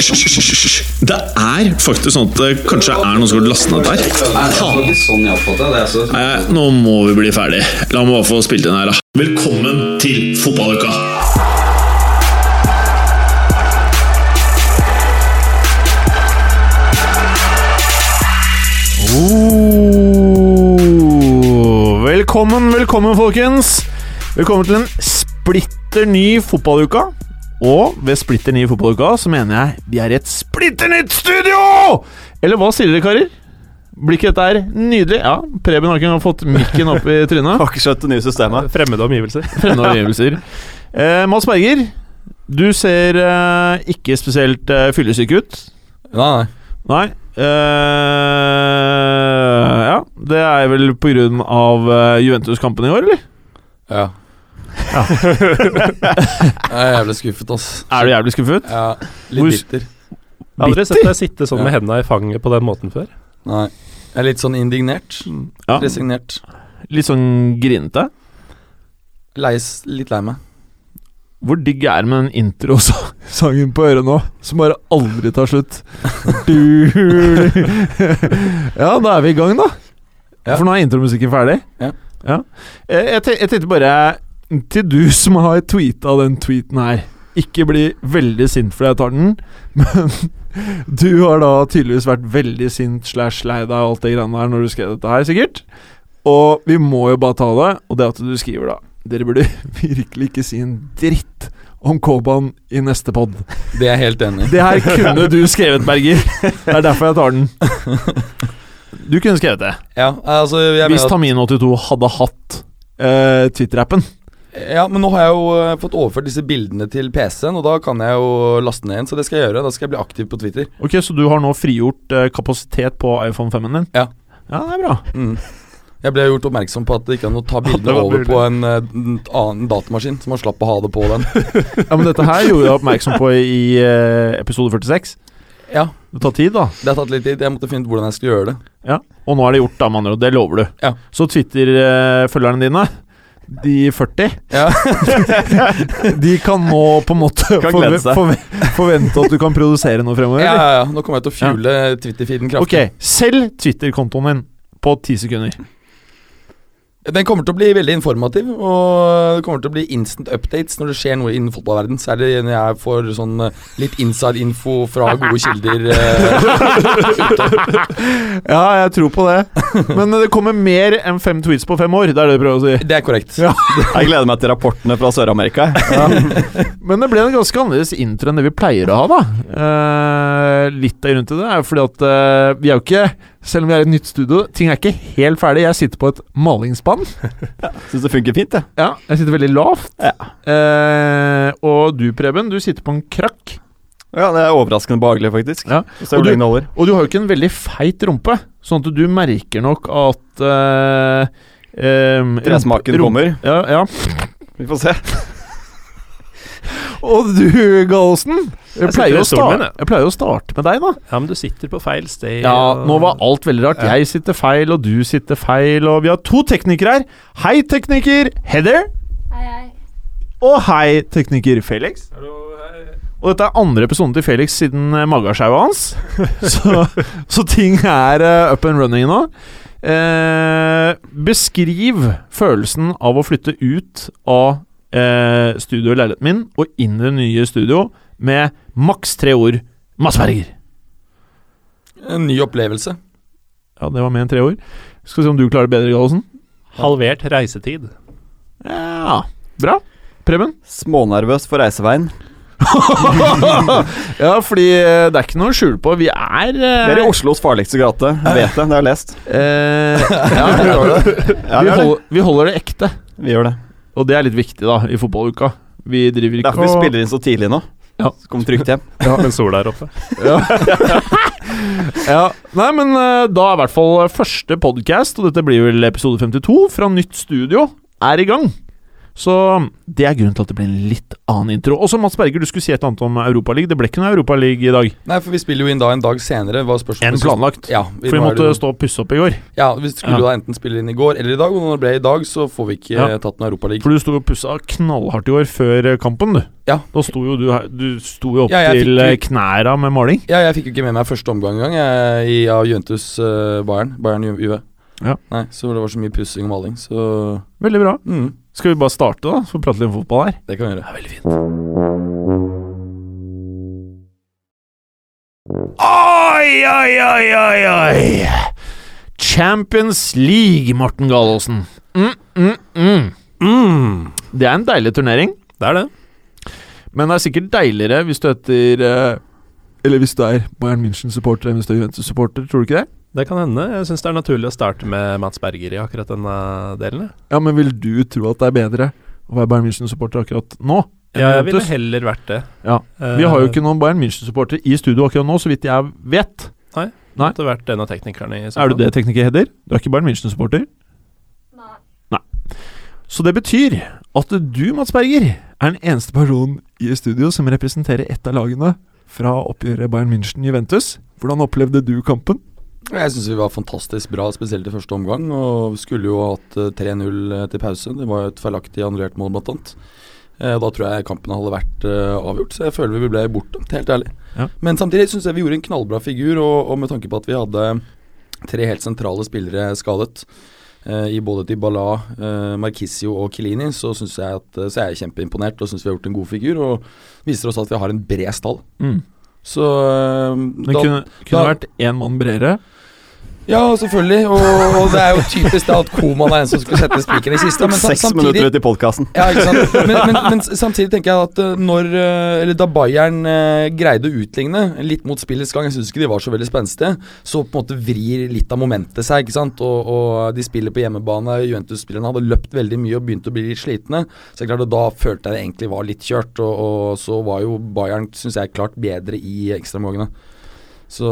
hysj. Det er faktisk sånn at det kanskje er noen som har lastet ned der. Sånn. Altså. Nei, nå må vi bli ferdig. La meg bare få spilt inn her, da. Velkommen til fotballuka! Oh, velkommen, velkommen, folkens. Velkommen til en splitter ny fotballuka. Og ved splitter nye fotballuka så mener jeg vi er i et splitter nytt studio! Eller hva sier dere, karer? Blir ikke dette her nydelig? Ja, Preben har ikke fått mikken opp i trynet. Har ikke skjønt det nye systemet. Fremmede omgivelser. Fremmede omgivelser. Eh, Mads Berger, du ser eh, ikke spesielt eh, fyllesyk ut. Nei, nei. Nei. eh, ja, det er vel på grunn av eh, Juventus-kampen i år, eller? Ja. jeg er jævlig skuffet, ass. Er du jævlig skuffet? Ja, Hvor- litt bitter. Jeg har aldri sett deg sitte sånn med Ja. hendene i fanget på den måten før. Nei. Jeg er litt sånn indignert. Ja. Resignert. Litt sånn grinete. Leis, litt lei meg. Hvor digg er det med den introsangen på øret nå, som bare aldri tar slutt? Du, ja, da er vi i gang, da. Ja. For nå er intromusikken ferdig. Ja. ja. jeg, jeg tenkte bare Til du som har tweeta den tweeten her Ikke bli veldig sint fordi jeg tar den, men du har da tydeligvis vært veldig sint slash lei deg og alt det greiene der når du skrev dette her, sikkert. Og vi må jo bare ta det, og det at du skriver da Dere burde virkelig ikke si en dritt om Koban i neste pod. Det er jeg helt enig i. Det her kunne du skrevet, Berger. Det er derfor jeg tar den. Du kunne skrevet det. Ja, altså Hvis mener at, Tamin82 hadde hatt uh, Twitter-appen. Ja, men nå har jeg jo eh, fått overført disse bildene til PC-en, og da kan jeg jo laste ned en, så det skal jeg gjøre. Da skal jeg bli aktiv på Twitter. Ok, Så du har nå frigjort eh, kapasitet på iPhone 5-en din? Ja. Ja, det er bra. Mm. Jeg ble gjort oppmerksom på at det ikke noe å ta bildene var over på en, eh, en annen datamaskin, så man slapp å ha det på den. Ja, Men dette her gjorde jeg oppmerksom på i eh, episode 46. Ja, Det tar tid, da. det har tatt litt tid. Jeg måtte finne ut hvordan jeg skulle gjøre det. Ja. Og nå er det gjort, da, med andre ord. Det lover du. Ja. Så Twitter-følgerne dine, de 40, Ja. de kan nå på en måte forve forve forvente at du kan produsere noe fremover? Ja, ja, ja. Nå kommer jeg til å fuele Twitter-feeden kraftig. Ok, selg Twitter-kontoen din på ti sekunder. Den kommer til å bli veldig informativ, og det kommer til å bli instant updates når det skjer noe innen fotballverden. Særlig når jeg får sånn eh, litt inside info fra gode kilder. eh, Ja, jeg tror på det. Men det kommer mer enn fem tweets på fem år. Det er det du prøver å si. Det er korrekt. Ja. Jeg gleder meg til rapportene fra Sør-Amerika. ja. Men det ble en ganske annerledes intro enn det vi pleier å ha, da. Eh, litt av grunnen til det er jo fordi at eh, vi er jo ikke Selv om vi er i et nytt studio, ting er ikke helt ferdig. Jeg sitter på et malingsspann. Syns det funker fint, jeg. Ja, jeg sitter veldig lavt. Ja. Eh, og du, Preben, du sitter på en krakk. Ja, det er overraskende behagelig, faktisk. Ja. Og du-. Og du har jo ikke en veldig feit rumpe, sånn at du merker nok at eh, eh, Tresmaken kommer. Ja, ja. Vi får se. Og du, Gallosen, jeg, Jeg pleier å i stolen min, sta- jeg. pleier å starte med deg, da. Ja, men du sitter på feil sted. Ja, og- nå var alt veldig rart. Jeg sitter feil, og du sitter feil, og vi har to teknikere her. Hei, tekniker Heather. Hei, hei. Og hei, tekniker Felix. Hallo. Og dette er andre episoden til Felix siden magasjaua magesjaua hans. så, så ting er eh, up and running nå. Eh, beskriv følelsen av å flytte ut av uh, studio i leiligheten min og inn i det nye studio med maks tre ord. Masberger. En ny opplevelse. Ja, det var med enn tre ord. Skal vi se om du klarer det bedre, Gallosen. Halvert reisetid. Ja, bra. Preben? Smånervøs for reiseveien. ja, fordi eh, det er ikke noe å skjule på. Vi er Det er i Oslos farligste gate. Jeg vet det, det har jeg lest. Eh, ja, vi, gjør det. Ja, vi, vi, holder, vi holder det ekte, vi gjør det. Og det er litt viktig da i fotballuka. Vi driver ikke Derfor vi spiller inn så tidlig nå. Ja. Så kommer trygt hjem. Ja, men sola er oppe. Ja. ja. Nei, men eh, da er i hvert fall første podcast, og dette blir vel episode 52, fra nytt studio, er i gang. Så det er grunnen til at det ble en litt annen intro. Også Mats Berger, du skulle si et annet om Europaligaen. Det ble ikke noe Europaliga i dag Nei, for vi spiller jo inn da en dag senere. Var enn planlagt. Ja, vi, For vi måtte jo- stå og pusse opp i går. Ja, vi skulle Ja. da enten spille inn i går eller i dag, og når det ble i dag, så får vi ikke Ja. eh, tatt noe Europaliga. For du sto og pussa knallhardt i år før eh, kampen, du. Ja. Da sto jo du Du sto jo opp Ja, til fikk eh, knæra med maling. Ja, jeg fikk jo ikke med meg første omgang engang, i av Juventus uh, Bayern. Bayern Ju- Juve. Ja. Nei, så det var så mye pussing og maling, så Veldig bra. mm, Skal vi bare starte, da? Så prate litt om fotball her. det kan vi gjøre. Det er veldig fint. Oi, oi, oi, oi, oi! Champions League, Morten Galaasen. Mm, mm, mm. Mm, Det er en deilig turnering, det er det. men det er sikkert deiligere hvis du heter eh, Eller hvis du er Bayern München-supporter enn hvis du er Juventus-supporter, tror du ikke det? Det kan hende. Jeg syns det er naturlig å starte med Mats Berger i akkurat denne delen. Ja, men vil du tro at det er bedre å være Bayern München-supporter akkurat nå? Ja, jeg ville heller vært det. Ja. Vi har jo ikke noen Bayern München-supporter i studio akkurat nå, så vidt jeg vet. Nei. måtte vært en av teknikerne i Er du det, tekniker Heder? Du er ikke Bayern München-supporter? Nei. Så det betyr at du, Mats Berger, er den eneste personen i studio som representerer ett av lagene fra oppgjøret Bayern München-Juventus. Hvordan opplevde du kampen? Jeg syns vi var fantastisk bra, spesielt i første omgang. Og skulle jo hatt eh, 3-0 til pause. Det var jo et feilaktig annullert mål, blant annet. Eh, Da tror jeg kampen hadde vært eh, avgjort, så jeg føler vi ble bortdømt, helt ærlig. Ja. Men samtidig syns jeg vi gjorde en knallbra figur, og, og med tanke på at vi hadde tre helt sentrale spillere skadet, eh, i både Dybala, eh, Markisio og Kilini, så, jeg at, så er jeg kjempeimponert og syns vi har gjort en god figur. Og viser oss at vi har en bred stall. Så eh, Det kunne, kunne da- vært én mann bredere. Ja, selvfølgelig. Og, og det er jo typisk det at Koman er en som skulle sette spikeren i siste. Men Seks minutter ut i podkasten. ja, ikke sant? Men, men, men samtidig tenker jeg at eh, når eh, Eller da Bayern eh, greide å utligne litt mot spillets gang, jeg syns ikke de var så veldig spenstige, så på en måte vrir litt av momentet seg, ikke sant. Og, og de spiller på hjemmebane. Juventus-spillerne hadde løpt veldig mye og begynte å bli litt slitne. Så jeg klart da følte jeg det egentlig var litt kjørt, og, og så var jo Bayern, syns jeg, klart bedre i ekstraomgangene. Så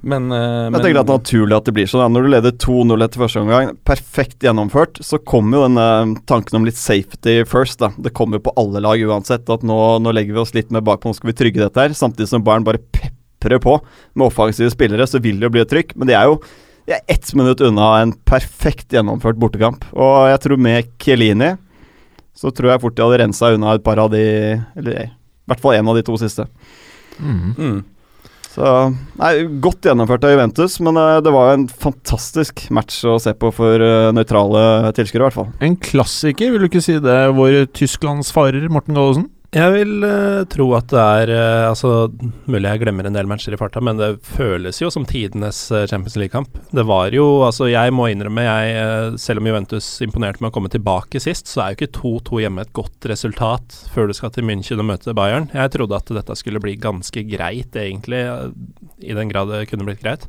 Men, men, Jeg tenker at det er naturlig at det blir sånn. Når du leder 2-0 etter første omgang, perfekt gjennomført, så kommer jo denne tanken om litt safety first. da. Det kommer på alle lag uansett. At nå, nå legger vi oss litt mer bakpå, nå skal vi trygge dette her. Samtidig som Bayern bare peprer på med offensive spillere, så vil det jo bli et trykk. Men det er jo de er ett minutt unna en perfekt gjennomført bortekamp. Og jeg tror med Chiellini så tror jeg fort de hadde rensa unna et par av de Eller i hvert fall en av de to siste. mm. Så nei, Godt gjennomført av Juventus, men eh, det var en fantastisk match å se på for uh, nøytrale tilskuere. En klassiker, vil du ikke si det, vår Tysklands farer, Morten Gallosen? Jeg vil uh, tro at det er uh, Altså, mulig jeg glemmer en del matcher i farta, men det føles jo som tidenes uh, Champions League-kamp. Det var jo Altså, jeg må innrømme, jeg Selv om Juventus imponerte med å komme tilbake sist, så er jo ikke 2-2 hjemme et godt resultat før du skal til München og møte Bayern. Jeg trodde at dette skulle bli ganske greit, egentlig, i den grad det kunne blitt greit.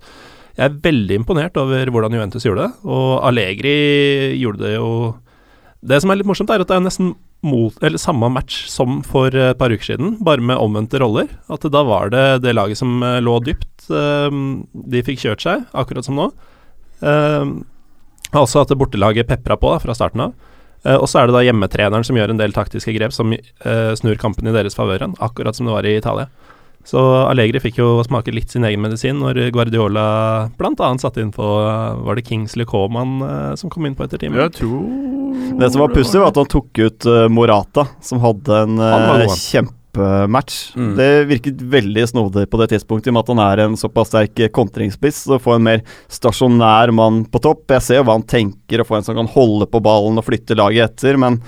Jeg er veldig imponert over hvordan Juventus gjorde det, og Allegri gjorde det jo Det som er litt morsomt, er at det er nesten mot, eller samme match som for et par uker siden, bare med omvendte roller. At da var det det laget som eh, lå dypt. eh, de fikk kjørt seg, akkurat som nå. Uh, altså at bortelaget pepra på da, fra starten av. Eh, og så er det da hjemmetreneren som gjør en del taktiske grep som eh, snur kampen i deres favør igjen, akkurat som det var i Italia. Så Allegri fikk jo smake litt sin egen medisin når Guardiola bl.a. satte inn på Var det Kingsley Coman eh, som kom inn på etter timen? Jeg tror Det som var pussig, var at han tok ut eh, Morata, som hadde en kjempematch. Mm. Det virket veldig snodig på det tidspunktet, i og med at han er en såpass sterk eh, kontringsspiss. Så få en mer stasjonær mann på topp. Jeg ser jo hva han tenker, å få en som kan holde på ballen og flytte laget etter, men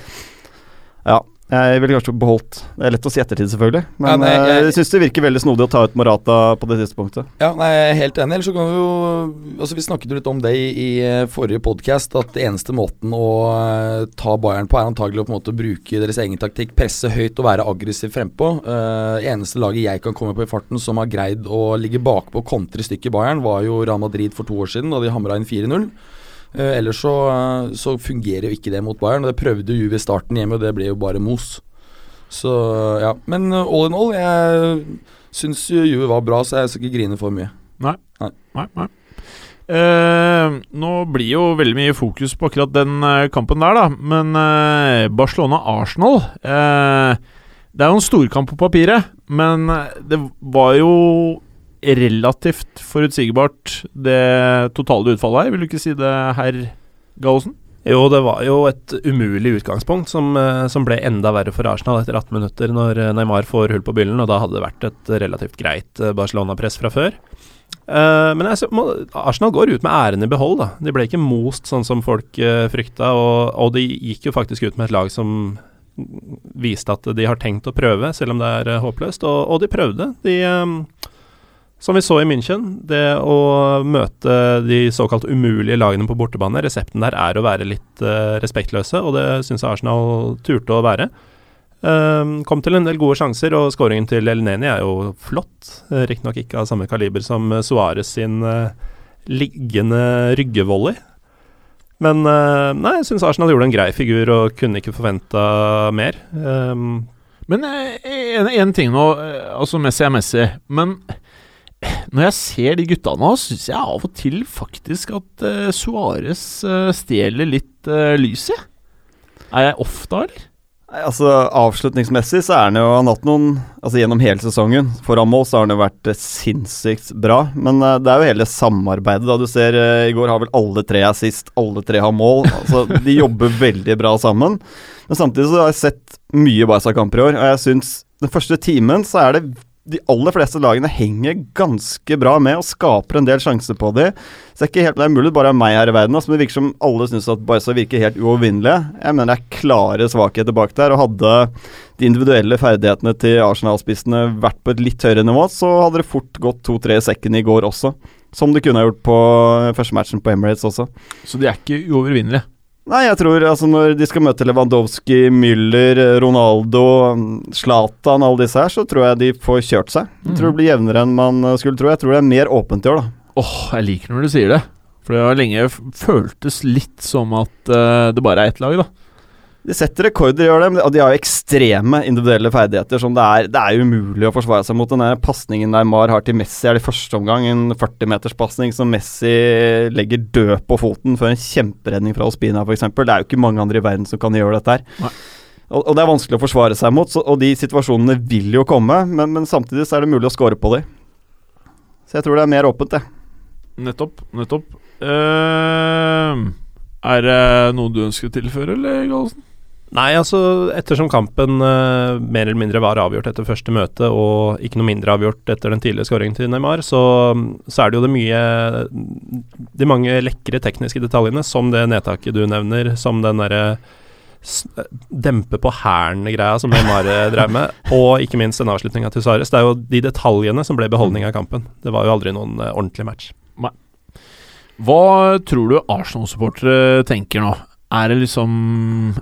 ja. Jeg ville kanskje beholdt Det er lett å si ettertid, selvfølgelig. Men Ja, nei, eh, jeg- jeg syns det virker veldig snodig å ta ut Morata på det tidspunktet. Ja, nei, jeg er helt enig. Ellers så kan vi jo Altså Vi snakket jo litt om det i, i eh, forrige podkast, at det eneste måten å eh, ta Bayern på, er antagelig å på en måte bruke deres egen taktikk, presse høyt og være aggressiv frempå. Uh, eneste laget jeg kan komme på i farten som har greid å ligge bakpå og kontre stykket Bayern, var jo Real Madrid for to år siden, da de hamra inn 4-0. Uh, ellers så, eh, så fungerer jo ikke det mot Bayern. og Det prøvde Juve i starten hjemme, og det ble jo bare mos. Så ja. Men eh, all in all, jeg syns Juve var bra, så jeg skal ikke grine for mye. Nei, nei. Eh, nå blir jo veldig mye fokus på akkurat den eh, kampen der, da. Men eh, Barcelona-Arsenal eh, Det er jo en storkamp på papiret, men eh, det var jo relativt forutsigbart, det totale utfallet her. Vil du ikke si det, herr Gallosen? Jo, det var jo et umulig utgangspunkt som, eh, som ble enda verre for Arsenal etter 18 minutter, når eh, Neymar får hull på byllen, og da hadde det vært et relativt greit eh, Barcelona-press fra før. Uh, men jeg, Arsenal går ut med æren i behold, da. De ble ikke most sånn som folk uh, frykta, og, og de gikk jo faktisk ut med et lag som viste at de har tenkt å prøve, selv om det er uh, håpløst, og, og de prøvde. De eh, som vi så i München, det å møte de såkalt umulige lagene på bortebane, resepten der er å være litt uh, respektløse, og det syns jeg Arsenal turte å være. Um, kom til en del gode sjanser, og skåringen til Elneni er jo flott. Uh, Riktignok ikke av samme kaliber som uh, Suárez sin uh, liggende ryggevolley. Men uh, nei, jeg syns Arsenal gjorde en grei figur og kunne ikke forventa mer. Um, Men én ting nå, eh, altså Messi er Messi, men når jeg ser de gutta nå, syns jeg av og til faktisk at uh, Suárez uh, stjeler litt uh, lyset. Er jeg off da, eller? Nei, altså Avslutningsmessig så er han jo Han har hatt noen Altså Gjennom hele sesongen foran mål så har han jo vært eh, sinnssykt bra. Men uh, det er jo hele samarbeidet. da Du ser uh, i går har vel alle tre assist, alle tre har mål. Altså De jobber veldig bra sammen. Men samtidig så har jeg sett mye Barca-kamper i år, og jeg syns den første timen så er det de aller fleste lagene henger ganske bra med og skaper en del sjanser på dem. Så det er ikke helt, det er mulig bare er meg her i verden, altså, men det virker som alle syns at Barca virker helt uovervinnelige. Jeg mener det er klare svakheter bak der, og hadde de individuelle ferdighetene til Arsenal-spissene vært på et litt høyere nivå, så hadde det fort gått to-tre i sekken i går også. Som det kunne ha gjort på første matchen på Emirates også. Så de er ikke uovervinnelige. Nei, jeg tror altså når de skal møte Lewandowski, Müller, Ronaldo, Zlatan, alle disse her, så tror jeg de får kjørt seg. Jeg tror det blir jevnere enn man eh, skulle tro. Jeg tror det er mer åpent i år, da. Åh, jeg liker når du sier det. For det har lenge føltes litt som at uh, det bare er ett lag, da. De setter rekorder, gjør det, og de har jo ekstreme individuelle ferdigheter som det er Det er umulig å forsvare seg mot. Den pasningen Neymar har til Messi er det første omgang, en 40-meterspasning som Messi legger død på foten før en kjemperedning fra Ospina, f.eks. Det er jo ikke mange andre i verden som kan gjøre dette her. Nei. Og, det er vanskelig å forsvare seg mot, så, og de situasjonene vil jo komme, men, men samtidig så er det mulig å score på dem. Så jeg tror det er mer åpent, det. Nettopp. Nettopp. Uh, er det noe du ønsker å tilføre, eller, Gallosen? Nei, altså ettersom kampen uh, mer eller mindre var avgjort etter første møte, og ikke noe mindre avgjort etter den tidligere skåringen til Neymar, så, så er det jo det mye De mange lekre tekniske detaljene, som det nedtaket du nevner, som den derre dempe på hælen-greia som Neymar eh, drev med, og ikke minst den avslutninga til Suárez. Det er jo de detaljene som ble beholdning av kampen. Det var jo aldri noen eh, ordentlig match. Hva tror du Arsenal-supportere tenker nå? Er det liksom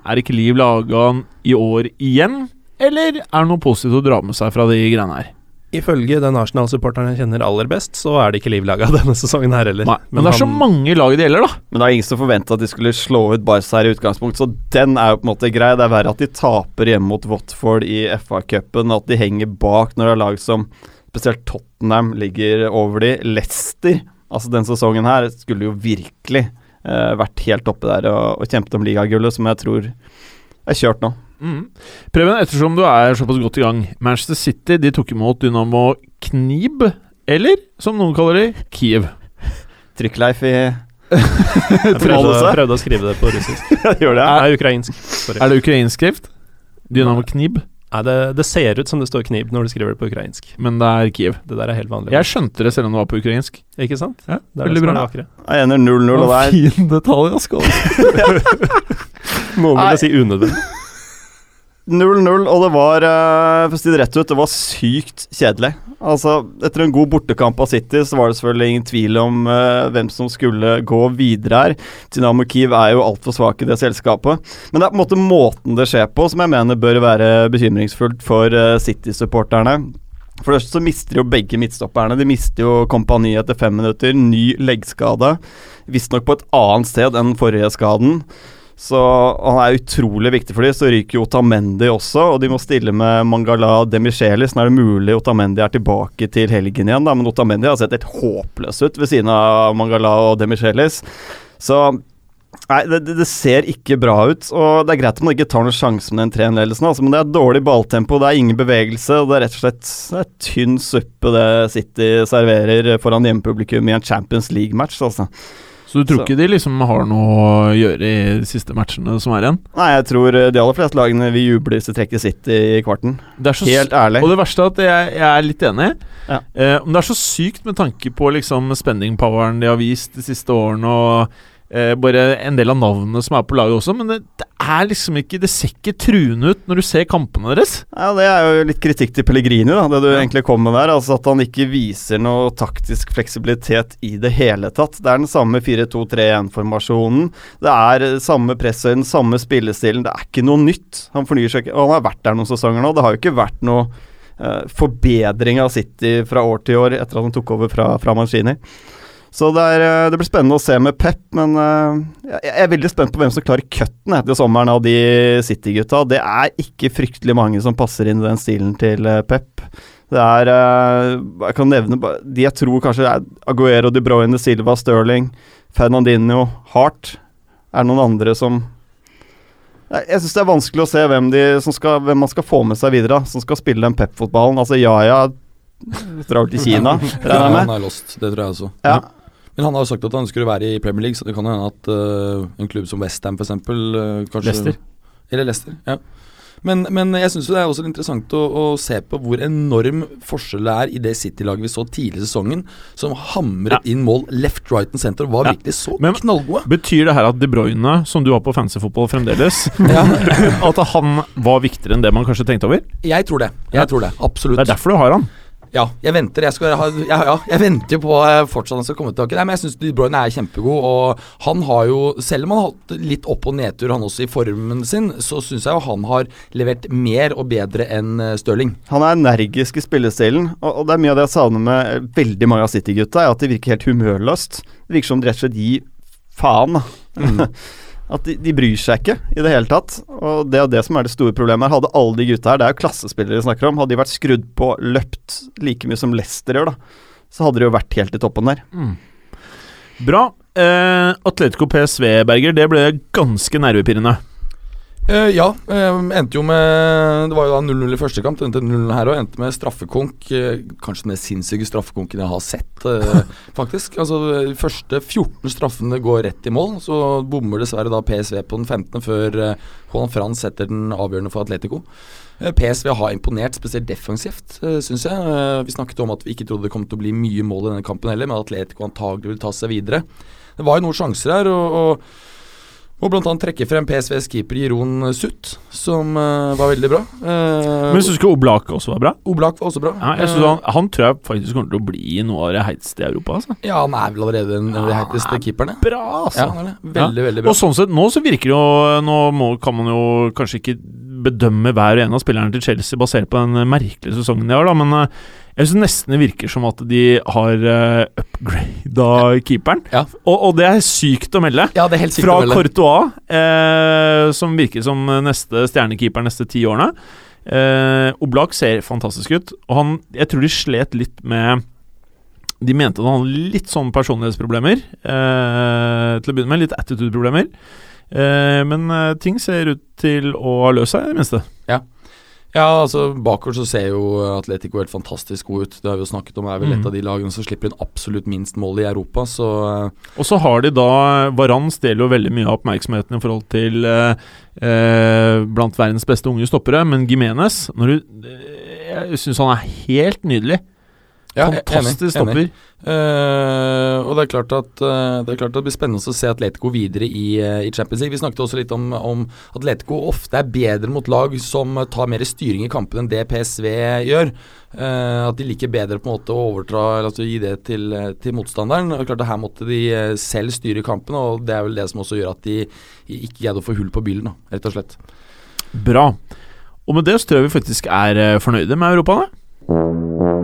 Er ikke Liv laga i år igjen? Eller er det noe positivt å dra med seg fra de greiene her? Ifølge den Arsenal-supporteren jeg kjenner aller best, så er det ikke livlaga denne sesongen her heller. Nei, men, det er så han- mange lag det gjelder, da. Men det er ingen som forventa at de skulle slå ut Barca her i utgangspunkt, så den er jo på en måte grei. Det er verre at de taper hjemme mot Watford i FA-cupen, at de henger bak når det er lag som spesielt Tottenham ligger over de. Leicester, altså den sesongen her, skulle jo virkelig vært helt oppe der og, og kjempet om ligagullet, som jeg tror er kjørt nå. Mm. Preben, ettersom du er såpass godt i gang. Manchester City de tok imot Dynamo Knib, eller som noen kaller det, Kiev. Trykkleif i Jeg prøvde, prøvde å skrive det på russisk. Gjør det? Nei, ukrainsk. Sorry. Er det ukrainsk skrift? Dynamo Knib, Nei, det, det ser ut som det står knib når du skriver det på ukrainsk. men det er Kiev. Det der er helt vanlig. Jeg skjønte det selv om det var på ukrainsk. Ikke sant? Ja, Det er veldig det bra. det. Jeg ender 0-0, og det er Fin detalj, Askal. Noen ville si unødvendig. 0-0, og det var, eh, for å si det rett ut, det var sykt kjedelig. Altså, Etter en god bortekamp av City så var det selvfølgelig ingen tvil om uh, hvem som skulle gå videre her. Dynamo Kiev er jo altfor svak i det selskapet. Men det er på en måte måten det skjer på som jeg mener bør være bekymringsfullt for uh, City-supporterne. For det første så mister jo begge midtstopperne. De mister jo kompani etter fem minutter. Ny leggskade. Visstnok på et annet sted enn forrige skaden. Så han er utrolig viktig for dem. Så ryker jo Otamendi også, og de må stille med Mangala Demichelis. Nå er det mulig Otamendi er tilbake til helgen igjen, da, men Otamendi har sett helt håpløs ut ved siden av Mangala og Demichelis. Så Nei, det, det, ser ikke bra ut. Og Det er greit at man ikke tar noen sjanse med den 3-1-ledelsen, altså, men det er dårlig balltempo, det er ingen bevegelse, og det er rett og slett er tynn suppe det City serverer foran hjemmepublikum i en Champions League-match. altså. Så du tror Så- ikke de liksom har noe å gjøre i de siste matchene som er igjen? Nei, jeg tror eh, de aller fleste lagene vil juble hvis de trekker sitt i kvarten. Det er så Helt ærlig. Og det verste er at jeg, jeg er litt enig. Ja. Eh, men det er så sykt med tanke på liksom spending-poweren de har vist de siste årene, og eh, bare en del av navnene som er på laget også. Men det, det er liksom ikke Det ser ikke truende ut når du ser kampene deres. Ja, Det er jo litt kritikk til Pellegrini, da, det du Ja. egentlig kom med der. Altså At han ikke viser noe taktisk fleksibilitet i det hele tatt. Det er den samme 4-2-3-1-formasjonen. Det er samme presshøyden, samme spillestilen. Det er ikke noe nytt. Han fornyer seg ikke. Han har vært der noen sesonger nå. Det har jo ikke vært noe eh, forbedring av City fra år til år etter at han tok over fra, fra Mancini. Så det, er, eh, det blir spennende å se med Pep, men eh, jeg er veldig spent på hvem som klarer cutten etter sommeren av de City-gutta. Det er ikke fryktelig mange som passer inn i den stilen til eh, Pep. Det er Jeg kan nevne de jeg tror kanskje er Aguero, De Bruyne, Silva, Sterling, Fernandinho, Hart. Er det noen andre som Jeg, syns det er vanskelig å se hvem, de, som skal, hvem man skal få med seg videre, som skal spille den Pep-fotballen. Altså Yaya drar til Kina, Ja, regner jeg med. han er lost, det tror jeg også. Ja. Men han har jo sagt at han skulle være i Premier League, så det kan hende at uh, en klubb som Westham f.eks. Uh, kanskje Leicester. Eller Leicester, ja. Men, men jeg syns det er også interessant å, å se på hvor enorm forskjell det er i det City-laget vi så tidlig i sesongen, som hamret inn mål left, right and center og var Ja. virkelig så Men- knallgode. Betyr det her at De Bruyne, som du har på fancyfotball fremdeles, at han var viktigere enn det man kanskje tenkte over? jeg tror det. Jeg tror det, Absolutt. Det er derfor du har han. Ja, jeg venter. Jeg, skal ha, ja, ja, jeg venter på eh, fortsatt han skal komme tilbake. Nei, men jeg syns De Bruyne er kjempegod, og han har jo Selv om han har hatt litt opp- og nedtur, han også, i formen sin, så syns jeg jo han har levert mer og bedre enn eh, Stirling. Han er energisk i spillestilen, og, og det er mye av det jeg savner med eh, veldig mange av City-gutta, at de virker helt humørløst. Det virker som de rett og slett gir faen. da. at de, de bryr seg ikke i det hele tatt. Og det er det som er det store problemet her. Hadde alle de gutta her, det er jo klassespillere vi snakker om, hadde de vært skrudd på, løpt like mye som Leicester gjør, da, så hadde de jo vært helt i toppen der. Bra. Eh, Atletico PSV, Berger, det ble ganske nervepirrende. Eh, ja, eh, endte jo med Det var jo da 0-0 i første kamp. Endte 0-0 her og endte med straffekonk. Uh, kanskje den mest sinnssyke straffekonken jeg har sett, uh, faktisk. Altså, De første 14 straffene går rett i mål. Så bommer dessverre da PSV på den 15. før Juan Frans setter den avgjørende for Atletico. PSV har imponert, spesielt defensivt, uh, syns jeg. Vi snakket om at vi ikke trodde det kom til å bli mye mål i denne kampen heller, men Atletico antagelig vil ta seg videre. Det var jo noen sjanser her, og, og må bl.a. trekke frem PSVs keeper Jeroen Sutt, som uh, var veldig bra. Uh, Men syns du ikke Oblak også var bra? Oblak var også bra. Ja, jeg synes Eh, han, han tror jeg faktisk kommer til å bli noe av det heiteste i Europa. Altså. ja, han er vel allerede en av de heiteste keeperne. Bra, altså. Ja, er det. Veldig, veldig bra. Og sånn sett, nå så virker det jo Nå må, kan man jo kanskje ikke bedømme hver og en av spillerne til Chelsea basert på den merkelige sesongen de har, da, men eh, jeg syns nesten det virker som at de har uh, upgrada keeperen. Ja. Og, og det er sykt å melde. ja, det er helt sykt Fra å melde. Courtois, eh, som virker som neste stjernekeeper neste ti årene. Eh, Oblak ser fantastisk ut, og han Jeg tror de slet litt med De mente han hadde litt sånn personlighetsproblemer eh, til å begynne med. Litt attitude-problemer. Eh, men eh, ting ser ut til å ha løst seg, i det minste. Ja, altså Bakover så ser jo Atletico helt fantastisk god ut. Det har vi jo snakket om. er vel Mm. et av de lagene som slipper inn absolutt minst mål i Europa. Så eh, Og så har de da Varan stjeler jo veldig mye av oppmerksomheten i forhold til eh, blant verdens beste unge stoppere, men Gimenez når du, Jeg syns han er helt nydelig. Ja, Fantastisk enig. stopper. Uh, og det er klart at uh, Det er klart at det blir spennende å se Atletico videre i, uh, i Champions League. Vi snakket også litt om, om Atletico ofte er bedre mot lag som tar mer styring i kampen enn det PSV gjør. At de liker bedre på en måte å overtra eller altså gi det til, til motstanderen. Og det er klart at Her måtte de selv styre kampen, og det er vel det som også gjør at de ikke greide å få hull på bilen, rett og slett. Bra. Og med det så tror jeg vi faktisk er fornøyde med europaene.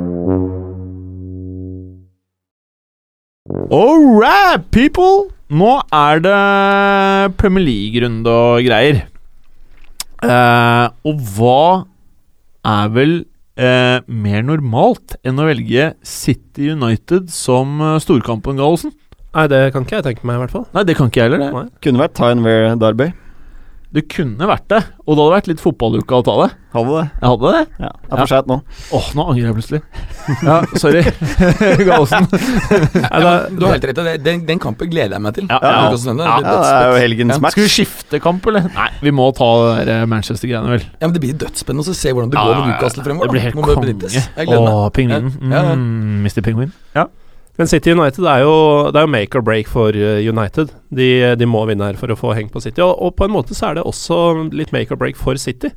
All right, people! Nå er det Premier League-runde og greier. Eh, og hva er vel eh, mer normalt enn å velge City United som uh, storkampen, Gallosen? Nei, det kan ikke jeg tenke meg, i hvert fall. Nei, det kan ikke jeg heller, det. Nei. Kunne vært Tyne Derby. Det kunne vært det, og det hadde vært litt fotballuke å ta det. Hadde det. Jeg hadde det. Ja, det er for seint nå. Åh, nå angrer jeg plutselig. Ja, sorry. Gallosen. Ja, du har helt rett. Den, den kampen gleder jeg meg til. Ja, ja. Ja, det Ja, det er jo helgens match. Skal vi skifte kamp, eller? Nei, vi må ta Manchester-greiene, vel. Ja, men Det blir dødsspennende å se hvordan det går ja, med. Newcastle fremover. Det blir helt konge. Åh, pingvinen. Ja, ja. Mm, Mr. Penguin. Ja. Men City United er jo, det er jo make or break for eh, United. De, de må vinne her for å få heng på City. Og, og på en måte så er det også litt make or break for City.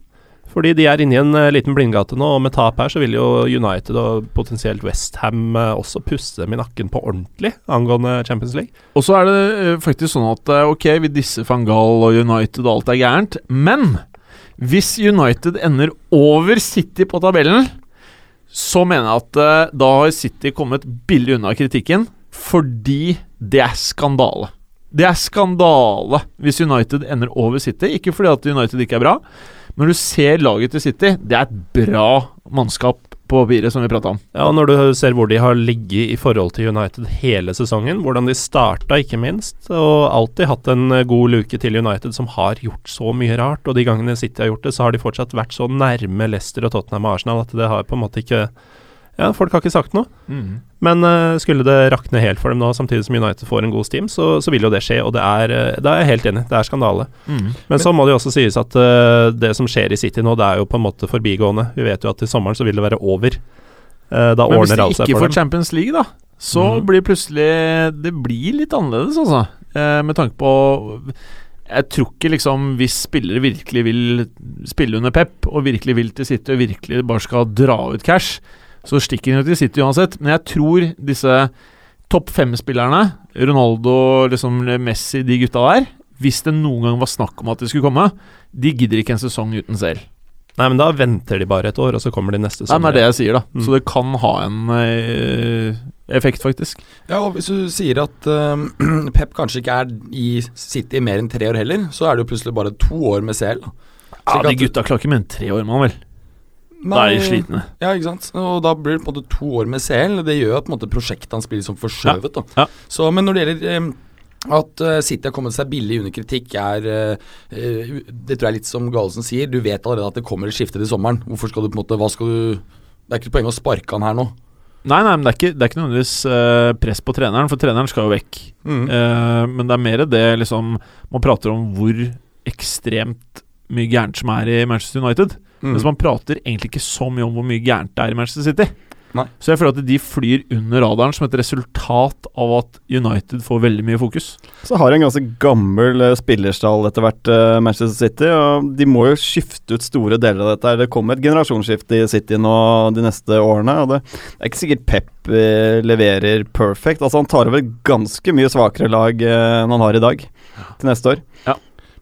Fordi de er inne i en eh, liten blindgate nå, og med tap her så vil jo United og potensielt Westham uh, også puste dem i nakken på ordentlig angående Champions League. Og så er det eh, faktisk sånn at eh, ok, vi disser van Gaal og United og alt er gærent, men hvis United ender over City på tabellen, så mener jeg at eh, da har City kommet billig unna kritikken, fordi det er skandale. Det er skandale hvis United ender over City. Ikke fordi at United ikke er bra, men du ser laget til City, det er et bra mannskap på papiret, som vi prata om. Ja, Når du ser hvor de har ligget i forhold til United hele sesongen, hvordan de starta ikke minst, og alltid hatt en god luke til United som har gjort så mye rart, og de gangene City har gjort det, så har de fortsatt vært så nærme Leicester og Tottenham og Arsenal at det har på en måte ikke Ja, folk har ikke sagt noe. Men uh, skulle det rakne helt for dem nå, samtidig som United får en god steam, så, så vil jo det skje, og det er, eh, da er jeg helt enig. Det er skandale. Mm. Men så må det jo også sies at uh, det som skjer i City nå, det er jo på en måte forbigående. Vi vet jo at til sommeren så vil det være over. Uh, da Men hvis ordner de alt seg ikke får. Champions League, da, så mm. blir plutselig Det blir litt annerledes, altså. Med tanke på Jeg tror ikke liksom Hvis spillere virkelig vil spille under Pep, og virkelig vil til City, og virkelig bare skal dra ut cash, så stikker de jo til City uansett. Men jeg tror disse topp fem-spillerne, Ronaldo, liksom Messi, de gutta der Hvis det noen gang var snakk om at de skulle komme, de gidder ikke en sesong uten selv. Nei, men da venter de bare et år, og så kommer de neste men det er det jeg sier, da. Mm. Så det kan ha en eh, effekt, faktisk. Ja, og Hvis du sier at eh, Pep kanskje ikke er i City mer enn tre år heller, så er det jo plutselig bare to år med CL. Ja, De gutta klarer ikke mer enn tre år, mann vel. Da er de slitne. Ja, ikke sant. Og da blir det på en måte to år med CL. Det gjør at på en måte prosjektet hans blir liksom forskjøvet. Ja. Ja. Så, men når det gjelder eh, at City har kommet seg billig under kritikk, er eh, Det tror jeg er litt som Galesen sier. Du vet allerede at det kommer et skifte til sommeren. Hvorfor skal du på en måte skal du Det er ikke poeng å sparke han her nå. Nei, nei, men det er ikke, det er ikke nødvendigvis eh, press på treneren, for treneren skal jo vekk. Eh, men det er mer det liksom Man prater om hvor ekstremt mye gærent som er i Manchester United. Mm. Mens man prater egentlig ikke så mye om hvor mye gærent det er i Manchester City. Nei. Så jeg føler at de flyr under radaren som et resultat av at United får veldig mye fokus. Så har de en ganske gammel eh, spillerstall etter hvert, uh, Manchester City. Og de må jo skifte ut store deler av dette. Det kommer et generasjonsskifte i City nå de neste årene. Og det, er ikke sikkert Pep eh, leverer perfect. Altså Han tar over et ganske mye svakere lag uh, enn han har i dag til neste år.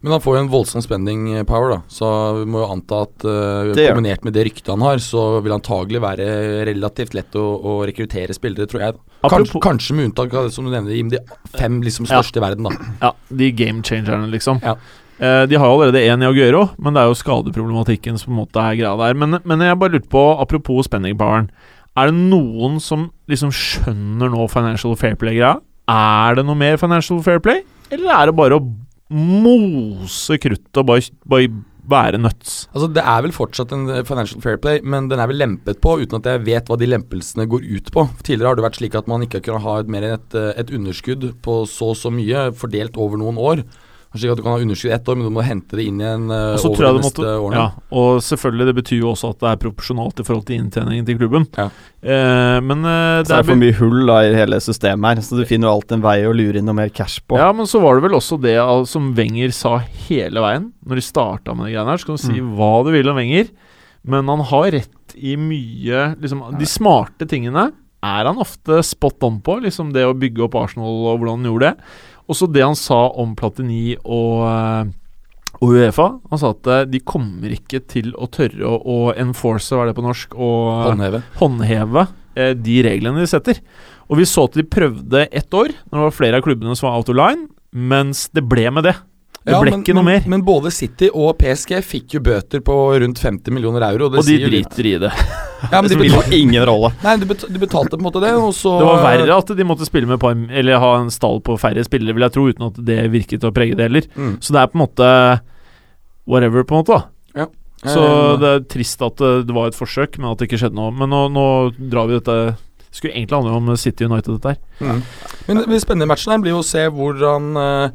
Men han får jo en voldsom spending power, da. Så vi må jo anta at uh, kombinert med det ryktet han har, så vil antagelig være relativt lett å, å rekruttere spillere, tror jeg. Kanskje, Apropos- kanskje med unntak av, som du nevner, Jim, de fem liksom Ja. største i verden, da. Ja, de game changerne, liksom. Ja. Uh, de har jo allerede én i Aguero, men det er jo skadeproblematikken som på en måte er greia der. Men, men jeg bare lurte på, apropos spending poweren, er det noen som liksom skjønner nå financial fair play-greia? Er det noe mer financial fair play, eller er det bare å mose kruttet og bare, bare være nuts? Altså Det er vel fortsatt en eh, financial fair play, men den er vel lempet på uten at jeg vet hva de lempelsene går ut på. Tidligere har det vært slik at man ikke har kunnet ha et, mer enn et, eh, et underskudd på så og så mye fordelt over noen år. Slik at du kan ha underskudd ett år, men du må hente det inn igjen uh, over de neste måtte, årene. ja, og selvfølgelig, det betyr jo også at det er proporsjonalt i forhold til inntjeningen til klubben. Ja. Eh, men eh, Så det er for mye hull da i hele systemet her, så du finner jo alltid en vei å lure inn noe mer cash på. Ja, men så var det vel også det som Wenger sa hele veien, når de starta med de greiene her. Så kan du si Mm. hva du vil om Wenger, men han har rett i mye liksom, De smarte tingene er han ofte spot on på, liksom det å bygge opp Arsenal og hvordan han gjorde det. Også det han sa om Platini og eh, og Uefa. Han sa at eh, de kommer ikke til å tørre å, å enforce, hva er det på norsk, å Håndheve. håndheve eh, de reglene de setter. Og vi så at de prøvde ett år, når det var flere av klubbene som var out of line. mens det ble med det. Det Ja, ble men, ikke noe mer. Men både City og PSG fikk jo bøter på rundt 50 millioner euro. det Og de sier jo litt. driter i det. Ja, men Det spiller betal, ingen rolle. nei, de, bet, de betalte på en måte det, og så Det var verre at de måtte spille med par, Eller ha en stall på færre spillere, vil jeg tro, uten at det virket å prege det heller. Mm. Så det er på en måte whatever, på en måte. da Så Eh, det er trist at det, det var et forsøk, men at det ikke skjedde noe. Men nå, nå drar vi dette Det skulle egentlig handle om City United, dette her. Mm. Men det spennende i matchen her blir jo å se hvordan eh,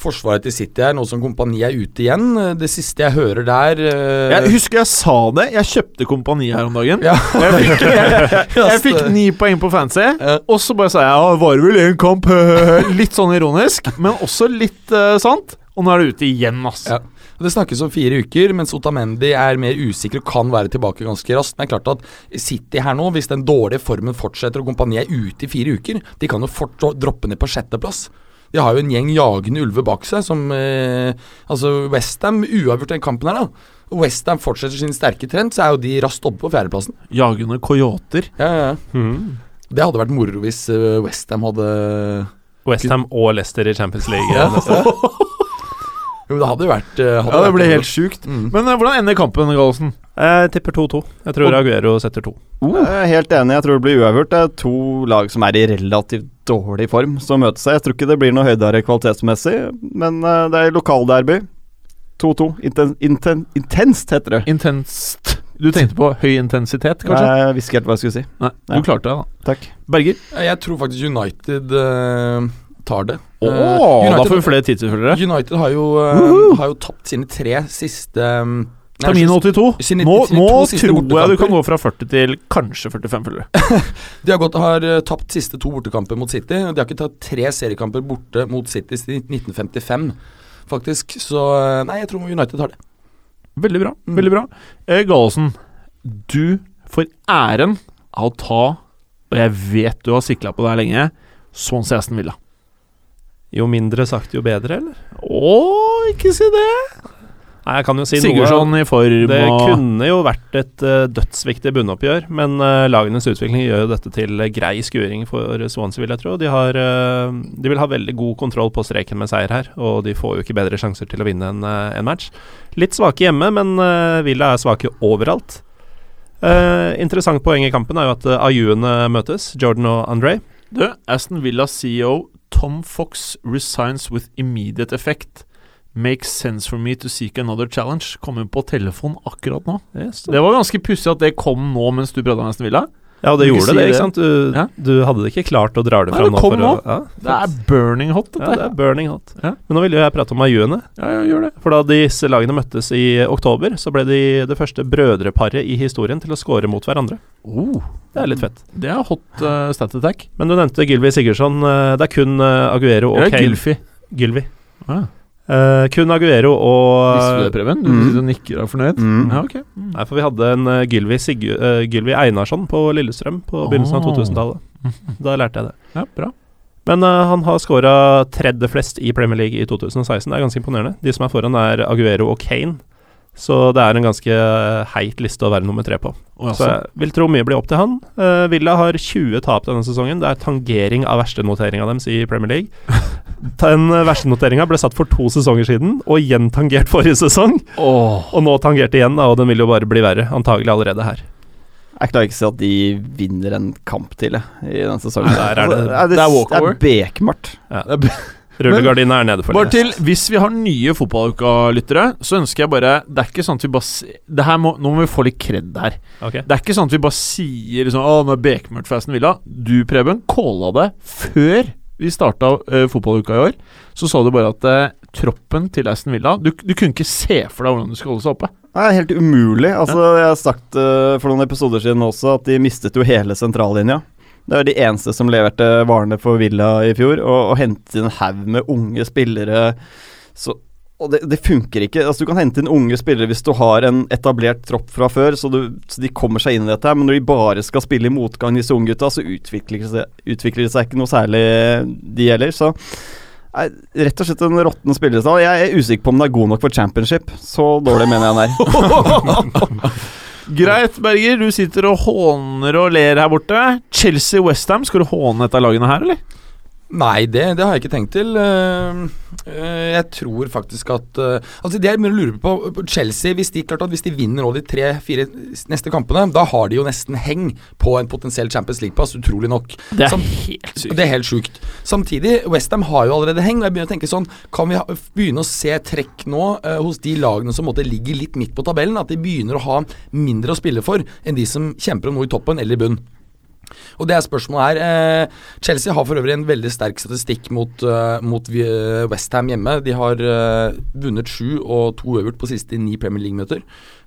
forsvaret til City er, nå som kompani er ute igjen. Det siste jeg hører der uh... Jeg husker jeg sa det. Jeg kjøpte kompani her om dagen. Ja. Jeg fikk, jeg, jeg fikk ni poeng på fancy, Ja. og så bare sa jeg ja, var vel én kamp? litt sånn ironisk, men også litt uh, sant. Og nå er det ute igjen, ass. Ja. Det snakkes om fire uker, mens Otamendi er mer usikker og kan være tilbake ganske raskt. Men det er klart at City her nå, hvis den dårlige formen fortsetter og kompaniet er ute i fire uker, de kan jo fort droppe ned på sjetteplass. De har jo en gjeng jagende ulver bak seg, som eh, Altså Westham uavgjort den kampen her, da. Westham fortsetter sin sterke trend, så er jo de raskt oppe på fjerdeplassen. Jagende coyoter. Ja, ja, ja. Mm. Det hadde vært moro hvis uh, Westham hadde Westham og Leicester i Champions League. Ja. neste år. Jo, det hadde jo vært eh, hadde Ja, det ble helt sjukt. mm. Men eh, hvordan ender kampen, Gallosen? Jeg tipper 2-2. Jeg tror Aguero setter to. Jeg er helt enig, jeg tror det blir uavgjort. Det er to lag som er i relativt dårlig form som møter seg. Jeg tror ikke det blir noe høydere kvalitetsmessig, men eh, det er lokalderby. 2-2. Inten, inten, intenst, heter det. Intenst. Du tenkte på høy intensitet, kanskje? Jeg visste ikke helt hva jeg skulle si. Nei, Ja. du klarte det, da. Takk. Berger? Jeg tror faktisk United uh, tar det. Oh, uh, United, da får vi flere tidsutfølgere. United har jo, uh, har jo tapt sine tre siste um, nei, Termin 82. Sine- Nå, nå tror jeg du kan gå fra 40 til kanskje 45 følgere. De har, gått, har eh, tapt siste to bortekamper mot City. De har ikke tatt tre seriekamper borte mot City siden 1955, faktisk. Så eh, nei, jeg tror United har det. Veldig bra. Mm. veldig bra eh, Gallosen, du får æren av å ta, og jeg vet du har sikla på det her lenge, Swansea Aston Villa. Jo mindre sagt, jo bedre, eller? Å, ikke si det! Nei, jeg kan jo si Sigurdsson noe. i form Det og kunne jo vært et uh, dødsviktig bunnoppgjør, men uh, lagenes utvikling gjør jo dette til uh, grei skuring for Swansea, vil jeg tro. De, har, de vil ha veldig god kontroll på streken med seier her, og de får jo ikke bedre sjanser til å vinne en, en match. Litt svake hjemme, men Villa er svake overalt. Eh, interessant poeng i kampen er jo at uh, Ayuene møtes, Jordan og André. Du, Aston Villa CEO Tom Fox resigns with immediate effect. Makes sense for me to seek another challenge. Kommer på telefon akkurat nå. Yes, Det var ganske pussig at det kom nå mens du prøvde nesten ville. Villa. ja, og det gjorde si det, ikke sant? Du, Ja. du hadde det ikke klart å dra det fram kom for nå. å ja, Det er burning hot, ja, det er burning hot. Ja. Men nå vil jo jeg prate om Ayuene. Ja, ja, gjør det. For da disse lagene møttes i oktober, så ble de det første brødreparet i historien til å score mot hverandre. Oh, Det er litt fett. det er hot uh, stat attack. Men du nevnte Gylvi Sigurdsson. eh, Det er kun eh, Aguero og Kane Gylfi. Gylvi. Ah. Eh, kun Aguero og Visste du det, Preben? Du Mm. nikker og er fornøyd? Mm. Ja, ok. Mm. Nei, for vi hadde en uh, Gylvi, eh, Gylvi Einarsson på Lillestrøm på begynnelsen av 2000-tallet. Da lærte jeg det. Ja, bra. Men uh, han har scora tredje flest i Premier League i 2016. Det er ganske imponerende. De som er foran, er Aguero og Kane. Så det er en ganske eh, heit liste å være nummer tre på. Å, Så jeg vil tro mye blir opp til han. Uh, Villa har 20 tap denne sesongen. Det er tangering av verstenoteringa deres i Premier League. Den eh, verstenoteringa ble satt for to sesonger siden, og igjen tangert forrige sesong. Oh. Og nå tangert igjen, og den vil jo bare bli verre. Antagelig allerede her. Jeg klarer ikke å se at de vinner en kamp til jeg, i denne sesongen. Nei, der er det- Altså, det er walkover. Det er bekmørkt. Rullegardina er nede for Bare det. til, Hvis vi har nye fotballuka-lyttere, så ønsker jeg bare Det er ikke sånn at vi bare det her må, Nå må vi få litt kred her. Okay. Det er ikke sånn at vi bare sier liksom, Å, nå er bekmørkt for Aston Villa. Du, Preben, calla det før vi starta uh, fotballuka i år. Så sa du bare at uh, troppen til Aston Villa du, du kunne ikke se for deg hvordan du skulle holde seg oppe. Det er helt umulig. Altså, Jeg har sagt uh, for noen episoder siden også at de mistet jo hele sentrallinja. Det var de eneste som leverte varene for Villa i fjor, og, og hentet inn en haug med unge spillere. Så, og det, det funker ikke. Altså, du kan hente inn unge spillere hvis du har en etablert tropp fra før, så, du, så de kommer seg inn i dette. her, Men når de bare skal spille i motgang, disse unge gutta, så utvikler det, utvikler det seg ikke noe særlig, de heller. Så Nei, rett og slett en råtten spillerstall. Jeg er usikker på om den er god nok for championship. Så dårlig mener jeg den er. Greit, Berger. Du sitter og håner og ler her borte. Chelsea-Westham, skal du håne et av lagene her, eller? Nei, det, det har jeg ikke tenkt til. Eh, eh, jeg tror faktisk at eh, Altså Det jeg begynner å lure på Chelsea Hvis de klart at hvis de vinner nå de tre-fire neste kampene, da har de jo nesten heng på en potensiell Champions League-pass, utrolig nok. Det er Samt, helt sykt. Det er helt sjukt. Samtidig, Westham har jo allerede heng. Og jeg begynner å tenke sånn Kan vi begynne å se trekk nå uh, hos de lagene som måtte ligger litt midt på tabellen? At de begynner å ha mindre å spille for enn de som kjemper om noe i toppen eller i bunn. Og det er spørsmålet her. Eh, Chelsea har for øvrig en veldig sterk statistikk mot, uh, mot Westham hjemme. De har eh, vunnet sju og to øvert på siste ni Premier League-møter.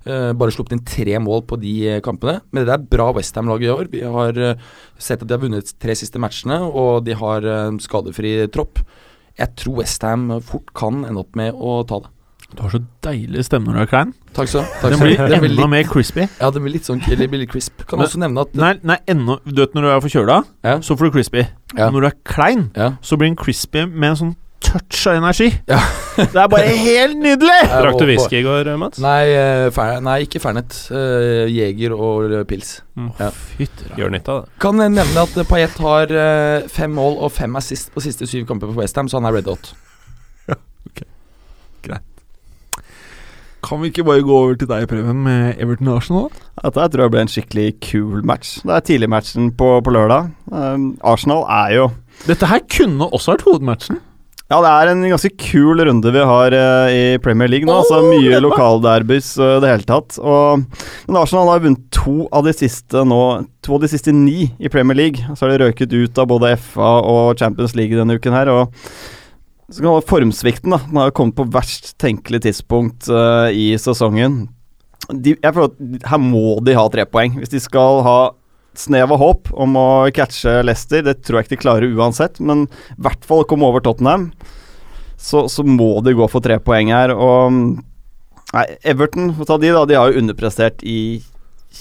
Eh, bare sluppet inn tre mål på de eh, kampene. Men det er bra Westham-lag i år. Vi har eh, sett at de har vunnet tre siste matchene, og de har eh, skadefri tropp. Jeg tror Westham fort kan ende opp med å ta det. Du har så deilig stemme når du er klein. Takk skal du ha. Den blir Det blir enda litt, mer crispy. ja, det blir litt sånn eller det blir litt crisp. Kan Men- også nevne at Nei, nei enda Du vet når du er forkjøla, Ja. så får du crispy. Ja. Når du er klein, Ja. så blir den crispy med en sånn touch av energi. Ja. det er bare helt nydelig! Drakk du whisky i går, Mats? Nei, eh, fer nei ikke Fernet. Uh, Jeger og eh, pils. Mm. Ja. Fytti Gjør nytte av det. Kan jeg nevne at Paillet har uh, fem mål og fem assist på siste syv kamper på Westham, så han er red hot. Kan vi ikke bare gå over til deg, Preben, med Everton Arsenal? Dette tror jeg ble en skikkelig kul match. Det er tidligmatchen på, på lørdag. Um, Arsenal er jo Dette her kunne også vært hovedmatchen. Ja, det er en ganske kul runde vi har uh, i Premier League nå. altså Mye lokalderbys i uh, det hele tatt. Og, men Arsenal har vunnet to av de siste nå To av de siste ni i Premier League. Så har de røket ut av både FA og Champions League denne uken her. Og så kan formsvikten, da. Den har kommet på verst tenkelig tidspunkt uh, i sesongen. De, jeg føler at her må de ha tre poeng. Hvis de skal ha snev av håp om å catche Leicester, det tror jeg ikke de klarer uansett, men i hvert fall komme over Tottenham, så, så må de gå for tre poeng her. Og Nei, Everton, de, da, de har jo underprestert i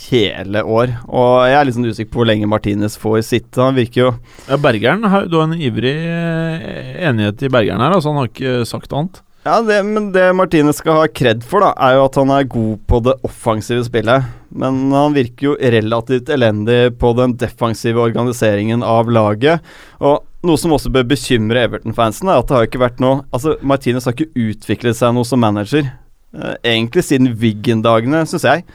hele år. Og jeg er litt sånn usikker på hvor lenge Martinez får sitte. Han virker jo Ja, Bergeren, har- du har en ivrig eh, enighet i Bergeren her, altså han har ikke sagt annet. Ja, det, men det Martinez skal ha kred for, da, er jo at han er god på det offensive spillet. Men han virker jo relativt elendig på den defensive organiseringen av laget. Og noe som også bør bekymre Everton-fansen, er at det har ikke vært noe Altså, Martinez har ikke utviklet seg noe som manager. Eh, egentlig siden Wiggen-dagene, syns jeg.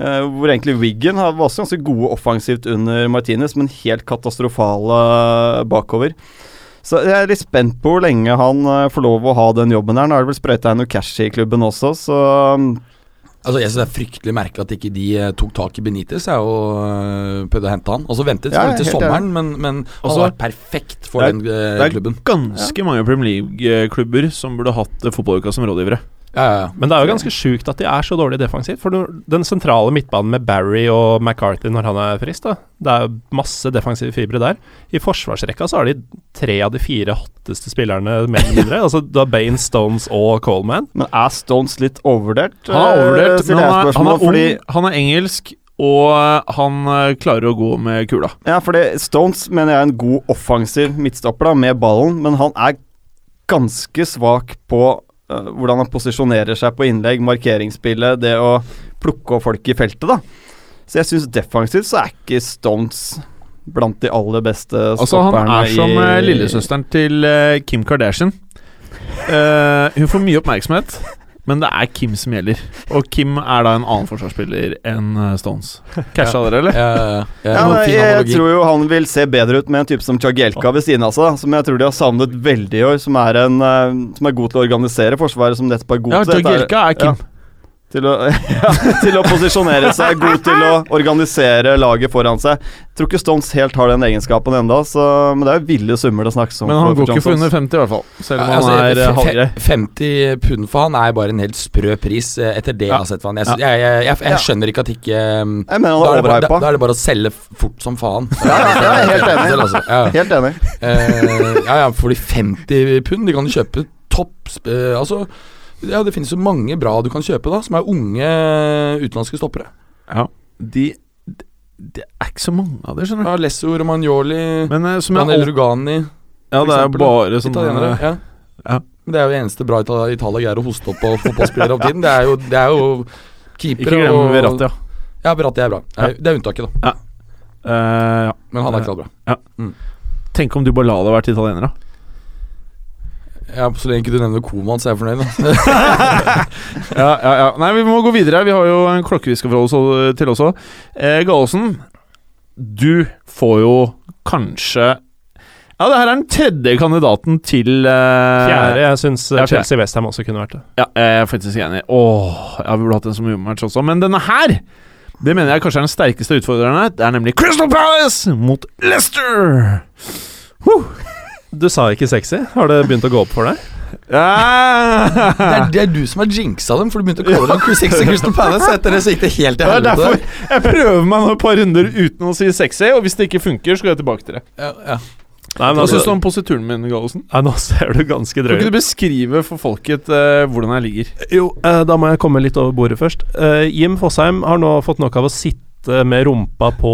Eh, hvor egentlig Wiggen var også ganske gode offensivt under Martinez, men helt katastrofale bakover. Så jeg er litt spent på hvor lenge han uh, får lov å ha den jobben her. Nå er det vel sprøyta inn noe cash i klubben også, så um, Altså Jeg synes det er fryktelig merkelig at ikke de eh, tok tak i Benitez jeg, og uh, prøvde å hente han. Og så ventet Ja, til sommeren, men, men han har vært perfekt for er- den klubben. det er ganske Ganske mange Premier League-klubber som burde hatt eh, fotballuka som rådgivere. Ja, ja. Men det er jo ganske sjukt at de er så dårlige defensivt. For den sentrale midtbanen med Barry og McCarthy når han er frisk, da. Det er masse defensive fibre der. I forsvarsrekka så har de tre av de fire hotteste spillerne, mer eller mindre. altså da Bane, Stones og Coleman. Men er Stones litt overvurdert? Han er overvurdert, Eh, men han er, han er fordi, han er engelsk, og eh, han eh, klarer å gå med kula. Ja, fordi Stones mener jeg er en god offensiv midtstopper da, med ballen, men han er ganske svak på hvordan han posisjonerer seg på innlegg, markeringsspillet, det å plukke opp folk i feltet, da. Så jeg syns defensivt så er ikke Stones blant de aller beste Altså Han er som eh, lillesøsteren til eh, Kim Kardashian. Uh, hun får mye oppmerksomhet, men det er Kim som gjelder. Og Kim er da en annen forsvarsspiller enn eh, Stones. Casha dere, eller? Ja, ja, ja. Ja, nei, jeg, tror jo han vil se bedre ut med en type som Jagielka ved siden av seg, som jeg tror de har savnet veldig i år. Som er, en, eh, som er god til å organisere forsvaret, som nettopp er god til Ja, er- er Kim. Til å, ja, til å posisjonere seg, god til å organisere laget foran seg. Tror ikke Stones helt har den egenskapen ennå, men det er jo ville summer det snakkes om. Men han for- går for ikke for under 50, i hvert fall. Selv om Ja, altså, han er eh, halvgrei. 50 pund for han er bare en helt sprø pris eh, etter det jeg har sett for han. Jeg, jeg, jeg, jeg, jeg, skjønner ikke at ikke Jeg mener da, han er er det bare, da, da er det bare å selge fort som faen. Ja, ja, er helt enig. Selv, altså. ja. Helt enig. Eh, ja, ja, for de 50 pund, de kan du kjøpe topp Altså, ja, det finnes jo mange bra du kan kjøpe, da, som er unge utenlandske stoppere. Ja, de, de Det er ikke så mange av det, skjønner du. Ja, Lesso Romagnoli, Men eh, som Daniel Rugani Ja, det er bare sånn Italienere. eh, Ja. ja. Men det er jo det eneste bra Ita- Italia greier å hoste opp på fotballspillere av tiden. Det er jo, det er jo Ikke keepere glem og Verratti, ja. Ja, Verratti er bra. Det er, det er unntaket, da. Eh, ja. Men han er knallbra. Tenk om du bare Dybala være vært italiener, da. Ja, Så lenge ikke du nevner Koman, så er jeg fornøyd. Ja, ja, ja. Nei, vi må gå videre. Vi har jo en klokke vi skal forholde oss til også. Eh, Gallosen, du får jo kanskje Ja, det her er den tredje kandidaten til eh, Fjerde. Jeg syns ja. Chelsea Westham også kunne vært det. Ja, jeg er faktisk enig. Åh, ja, vi burde hatt en som match også. Men denne her, det mener jeg kanskje er den sterkeste utfordrerne. Det er nemlig Crystal Palace mot Leicester. Du sa ikke sexy. Har det begynt å gå opp for deg? Ja. Det er, det er du som har jinxa dem, for du begynte å kalle dem sexy Crystal Palace. Etter det så gikk det helt til Det er helvete. derfor jeg prøver meg nå et par runder uten å si sexy, og hvis det ikke funker, så går jeg tilbake til det. Ja, ja. Nei, men Hva syns du altså, om posituren min, Gallosen? nei, nå ser du ganske Kan ikke du beskrive for folket uh, hvordan jeg ligger? Jo, uh, da må jeg komme litt over bordet først. Uh, Jim Fosheim har nå fått nok av å sitte med rumpa på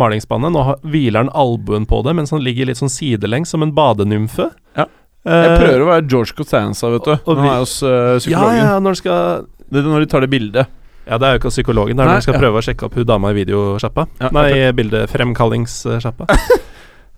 malingsspannet. Nå hviler han albuen på det, mens han ligger litt sånn sidelengs som en badenymfe. Ja. Eh, Jeg prøver å være George Costanza, vet du. og Nå vi- er hos eh, Ja, psykologen. ja, når du skal Det når de tar det bildet. Ja, det er jo ikke psykologen. Det er når du skal ja. prøve å sjekke opp hun dama i videosjappa. Ja, Nei, bildefremkallingssjappa.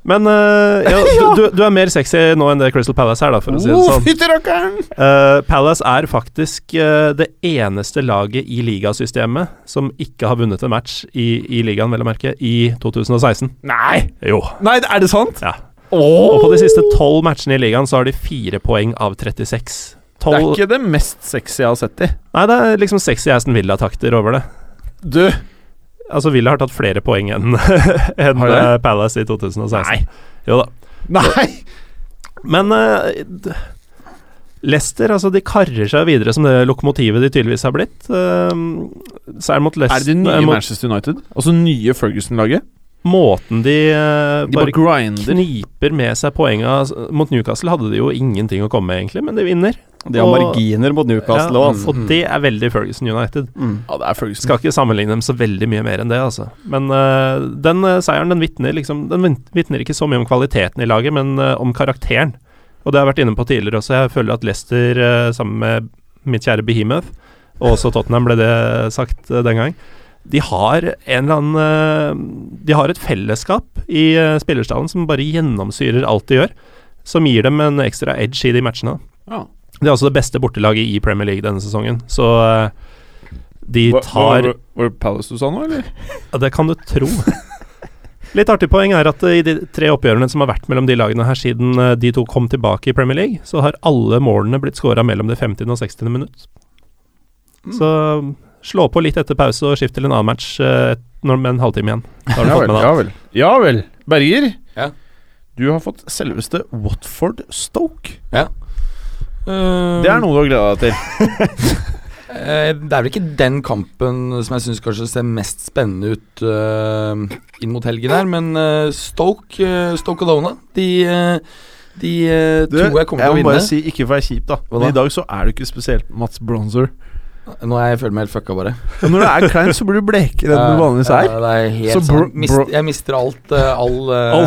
Men uh, ja, du, du, er mer sexy nå enn det Crystal Palace er, da, for å si det Oh, sånn. Uh, Palace er faktisk uh, det eneste laget i ligasystemet som ikke har vunnet en match i, i ligaen, vel å merke, i 2016. Nei! Jo. Nei, er det sant? Ja. Og på de siste tolv matchene i ligaen så har de fire poeng av 36. Det er ikke det mest sexy jeg har sett i. Nei, det er liksom sexy Aston Villa-takter over det. Du Altså, Villa har tatt flere poeng enn de? eh, Palace i 2016. Nei. Jo da. Nei! Men uh, Leicester, altså, de karrer seg videre som det lokomotivet de tydeligvis har blitt. Uh, seieren mot Leicester Er det de nye eh, mot, Manchester United? Altså nye Ferguson-laget? Måten de, uh, De bare bare kniper med seg poenga Mot Newcastle hadde de jo ingenting å komme med, egentlig, men de vinner. De har Og- marginer mot Newcastle òg, Ja, og det er veldig Ferguson United. Mm. Ja, det er Ferguson. Skal ikke sammenligne dem så veldig mye mer enn det, altså. Men uh, den uh, seieren den vitner liksom Den vitner ikke så mye om kvaliteten i laget, men om karakteren. Og det har jeg vært inne på tidligere også. Jeg føler at Leicester, sammen med mitt kjære Behemoth, og også Tottenham ble det sagt den gang, de har en eller annen eh, De har et fellesskap i uh, spillerstallen som bare gjennomsyrer alt de gjør. Som gir dem en ekstra edge i de matchene. Ja. Det er altså det beste bortelaget i Premier League denne sesongen. Så eh, de tar Var, det Palace du sa nå, eller? ja, det kan du tro. Litt artig poeng er at eh, i de tre oppgjørene som har vært mellom de lagene her siden eh, de to kom tilbake i Premier League, så har alle målene blitt skåra mellom det 50. og 60. minutt. Så slå på litt etter pause og skift til en annen match eh, når, med en halvtime igjen. Da har du Ja fått med deg ja alt. vel. Ja vel. Berger, Ja. du har fått selveste Watford Stoke. Eh, Det er noe du har gleda deg til. Eh, det er vel ikke den kampen som jeg syns kanskje ser mest spennende ut eh, inn mot helgen her, men eh, Stoke, uh, Stoke Alona, de, eh, de eh, Du, tror jeg kommer til å må vinne. bare si, ikke for å være kjip, da, Hva men da? i dag så er du ikke spesielt Mats Bronzer. Nå er jeg føler meg helt fucka, bare. Og når du er klein, så blir du blekere enn du vanligvis er. Ja, det er helt Så. Mist, jeg mister alt. uh, all uh, All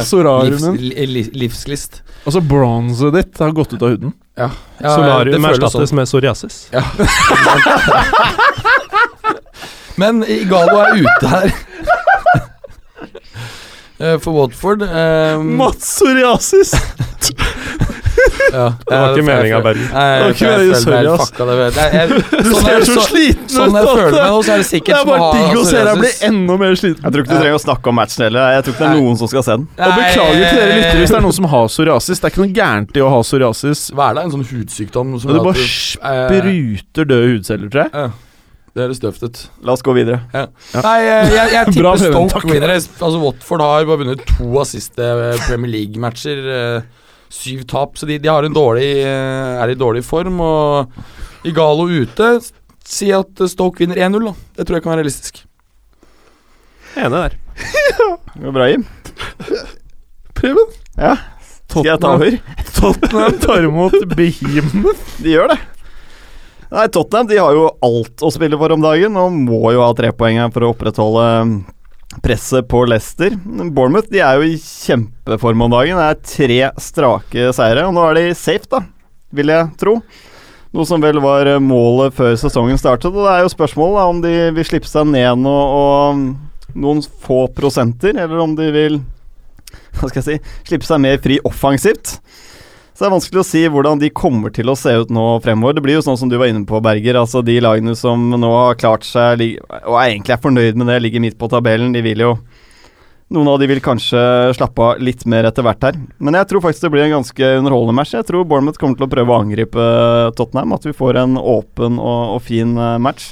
livs, li, livslist. Altså, bronzet ditt har gått ut av huden. Ja, ja, Solarium erstattes sånn. med psoriasis. Men Igalo er ute her. Eh, For Watford um, Mats psoriasis! ja, Det var ikke meningen, Bergen. Du ser så sliten ut! sånn jeg føler meg nå, så er det Det er bare digg å se deg bli enda mer sliten. Jeg tror ikke du trenger å snakke om matchen heller. Jeg tror ikke det er noen som skal se den. Og beklager til dere lyttere hvis det er noen som har psoriasis. Det er ikke noe gærent i å ha psoriasis. Hva er det? En sånn hudsykdom? Som du bare at eh, spruter døde hudceller, tror jeg. Det høres døvt ut. La oss gå videre. Nei, jeg, jeg, jeg tipper Stoke vinner. Altså Watford har bare vunnet to av siste eh, Premier League-matcher. Syv tap, så de, de har en dårlig, eh, er i dårlig form. Og Igalo ute Si at Stoke vinner 1-0, da. Det tror jeg kan være realistisk. Jeg er Enig der. Det går bra, Jim. Preben? Ja. Skal jeg ta over? Tottenham tar imot Behemoth. De gjør det. Nei, Tottenham de har jo alt å spille for om dagen, og må jo ha tre poeng her for å opprettholde presset på Leicester. Bournemouth de er jo i kjempeform om dagen. Det er tre strake seire, og nå er de safe, da, vil jeg tro. Noe som vel var målet før sesongen startet. Og det er jo spørsmålet om de vil slippe seg ned nå og noen få prosenter, eller om de vil hva skal jeg si, slippe seg mer fri offensivt. Så det er vanskelig å si hvordan de kommer til å se ut nå fremover. Det blir jo sånn som du var inne på, Berger. Altså De lagene som nå har klart seg og er egentlig er fornøyd med det, ligger midt på tabellen. De vil jo Noen av de vil kanskje slappe av litt mer etter hvert her. Men jeg tror faktisk det blir en ganske underholdende match. Jeg tror Bournemouth kommer til å prøve å angripe Tottenham. At vi får en åpen og, og fin eh, match.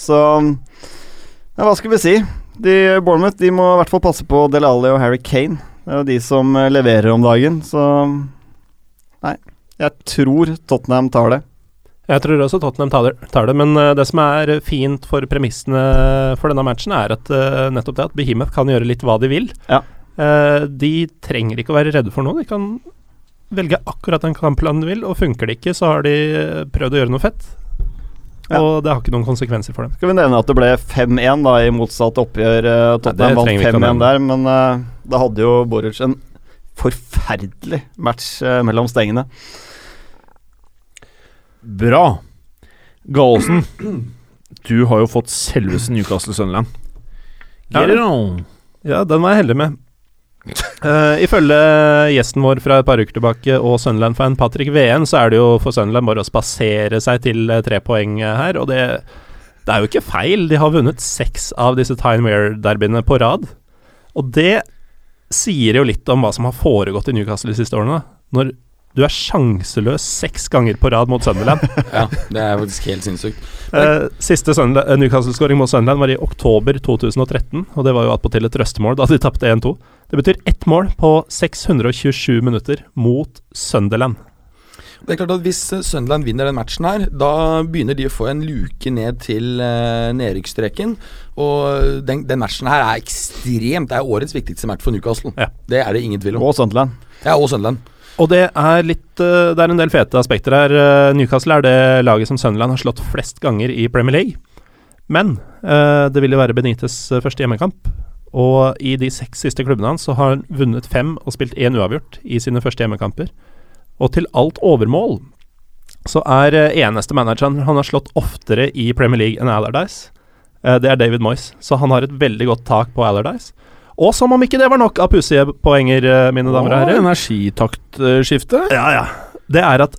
Så ja, hva skal vi si? De, Bournemouth de må i hvert fall passe på Delali og Harry Kane. Det er jo de som eh, leverer om dagen, så Nei. Jeg tror Tottenham tar det. Jeg tror også Tottenham tar det, men uh, det som er fint for premissene for denne matchen, er at uh, nettopp det at Behemoth kan gjøre litt hva de vil. Ja. Uh, de trenger ikke å være redde for noe. De kan velge akkurat den kampplanen de vil, og funker det ikke, så har de prøvd å gjøre noe fett. Ja. Og det har ikke noen konsekvenser for dem. Skal vi nevne at det ble 5-1 da i motsatt oppgjør. Tottenham vant 5-1 der, men da hadde jo Boruc en forferdelig match mellom stengene. Bra. Gallosen, du har jo fått selveste Newcastle Sunderland. Ja, Get it on. Ja, den var jeg heldig med. Uh, ifølge gjesten vår fra et par uker tilbake og Sunderland-fan Patrick Veen, så er det jo for Sunderland bare å spasere seg til uh, tre poeng her, og det, det er jo ikke feil. De har vunnet seks av disse Time Wear-derbyene på rad, og det sier jo litt om hva som har foregått i Newcastle de siste årene. Når du er sjanseløs seks ganger på rad mot Sunderland. ja, det er faktisk helt sinnssykt. Eh, siste uh, Newcastle-skåring mot Sunderland var i oktober 2013, og det var jo attpåtil et røstemål da de tapte 1-2. Det betyr ett mål på 627 minutter mot Sunderland. Det er klart at Hvis eh, Sunderland vinner den matchen, her da begynner de å få en luke ned til uh, nedrykksstreken. Og den, den, matchen her er ekstremt Det er årets viktigste match for Newcastle. Ja. Det er det ingen tvil om. Og Sunderland. Ja, og Sunderland. Og det er litt Det er en del fete aspekter her. Newcastle er det laget som Sunderland har slått flest ganger i Premier League. Men det vil jo være Benites første hjemmekamp. Og i de seks siste klubbene hans så har han vunnet fem og spilt én uavgjort i sine første hjemmekamper. Og til alt overmål så er eneste manageren han har slått oftere i Premier League enn Allardyce, det er David Moyes. Så han har et veldig godt tak på Allardyce. Og som om ikke det var nok av pussige poenger, mine damer og herrer. Energitaktskifte. Ja, ja. Det er at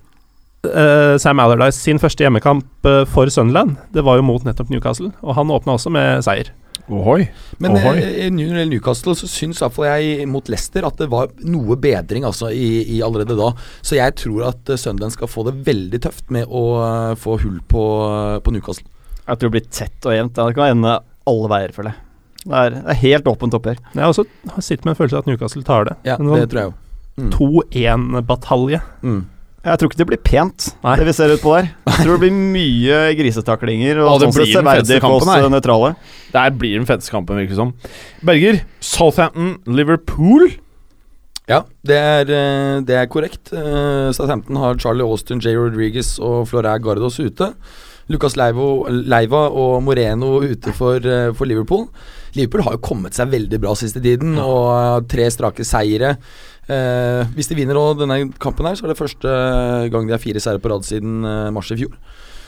uh, Sam Allardyce sin første hjemmekamp uh, for Sunderland, det var jo mot nettopp Newcastle, og han åpna også med seier. Ohoi. Men Ohoi. eh, gjelder Newcastle, så syns iallfall jeg mot Leicester at det var noe bedring altså i, i allerede da. Så jeg tror at uh, Sunderland skal få det veldig tøft med å uh, få hull på, på Newcastle. Jeg tror det blir tett og jevnt. Det kan ende alle veier, føler jeg. Det er, det er helt åpent oppgjør. Jeg også har sittet med en følelse av at Newcastle tar det. Ja, det tror jeg jo. Mm. 2-1-batalje. Mm. Jeg tror ikke det blir pent, Nei. det vi ser ut på der. Jeg tror det blir mye grisetaklinger, og det sånn sett severdig feteste oss her. Det nøytrale. Der blir den feteste kampen, virker det som. Berger, Southampton, Liverpool. Ja, det er, eh, det er korrekt. Eh, Southampton har Charlie Austin, J. Rodriguez og Florent Gardos ute. Lucas Leivo, Leiva og Moreno ute for, eh, for Liverpool. Liverpool har jo kommet seg veldig bra siste tiden, og tre strake seire. Eh, hvis de vinner nå denne kampen, her så er det første gang de har fire seire på rad siden eh, mars i fjor.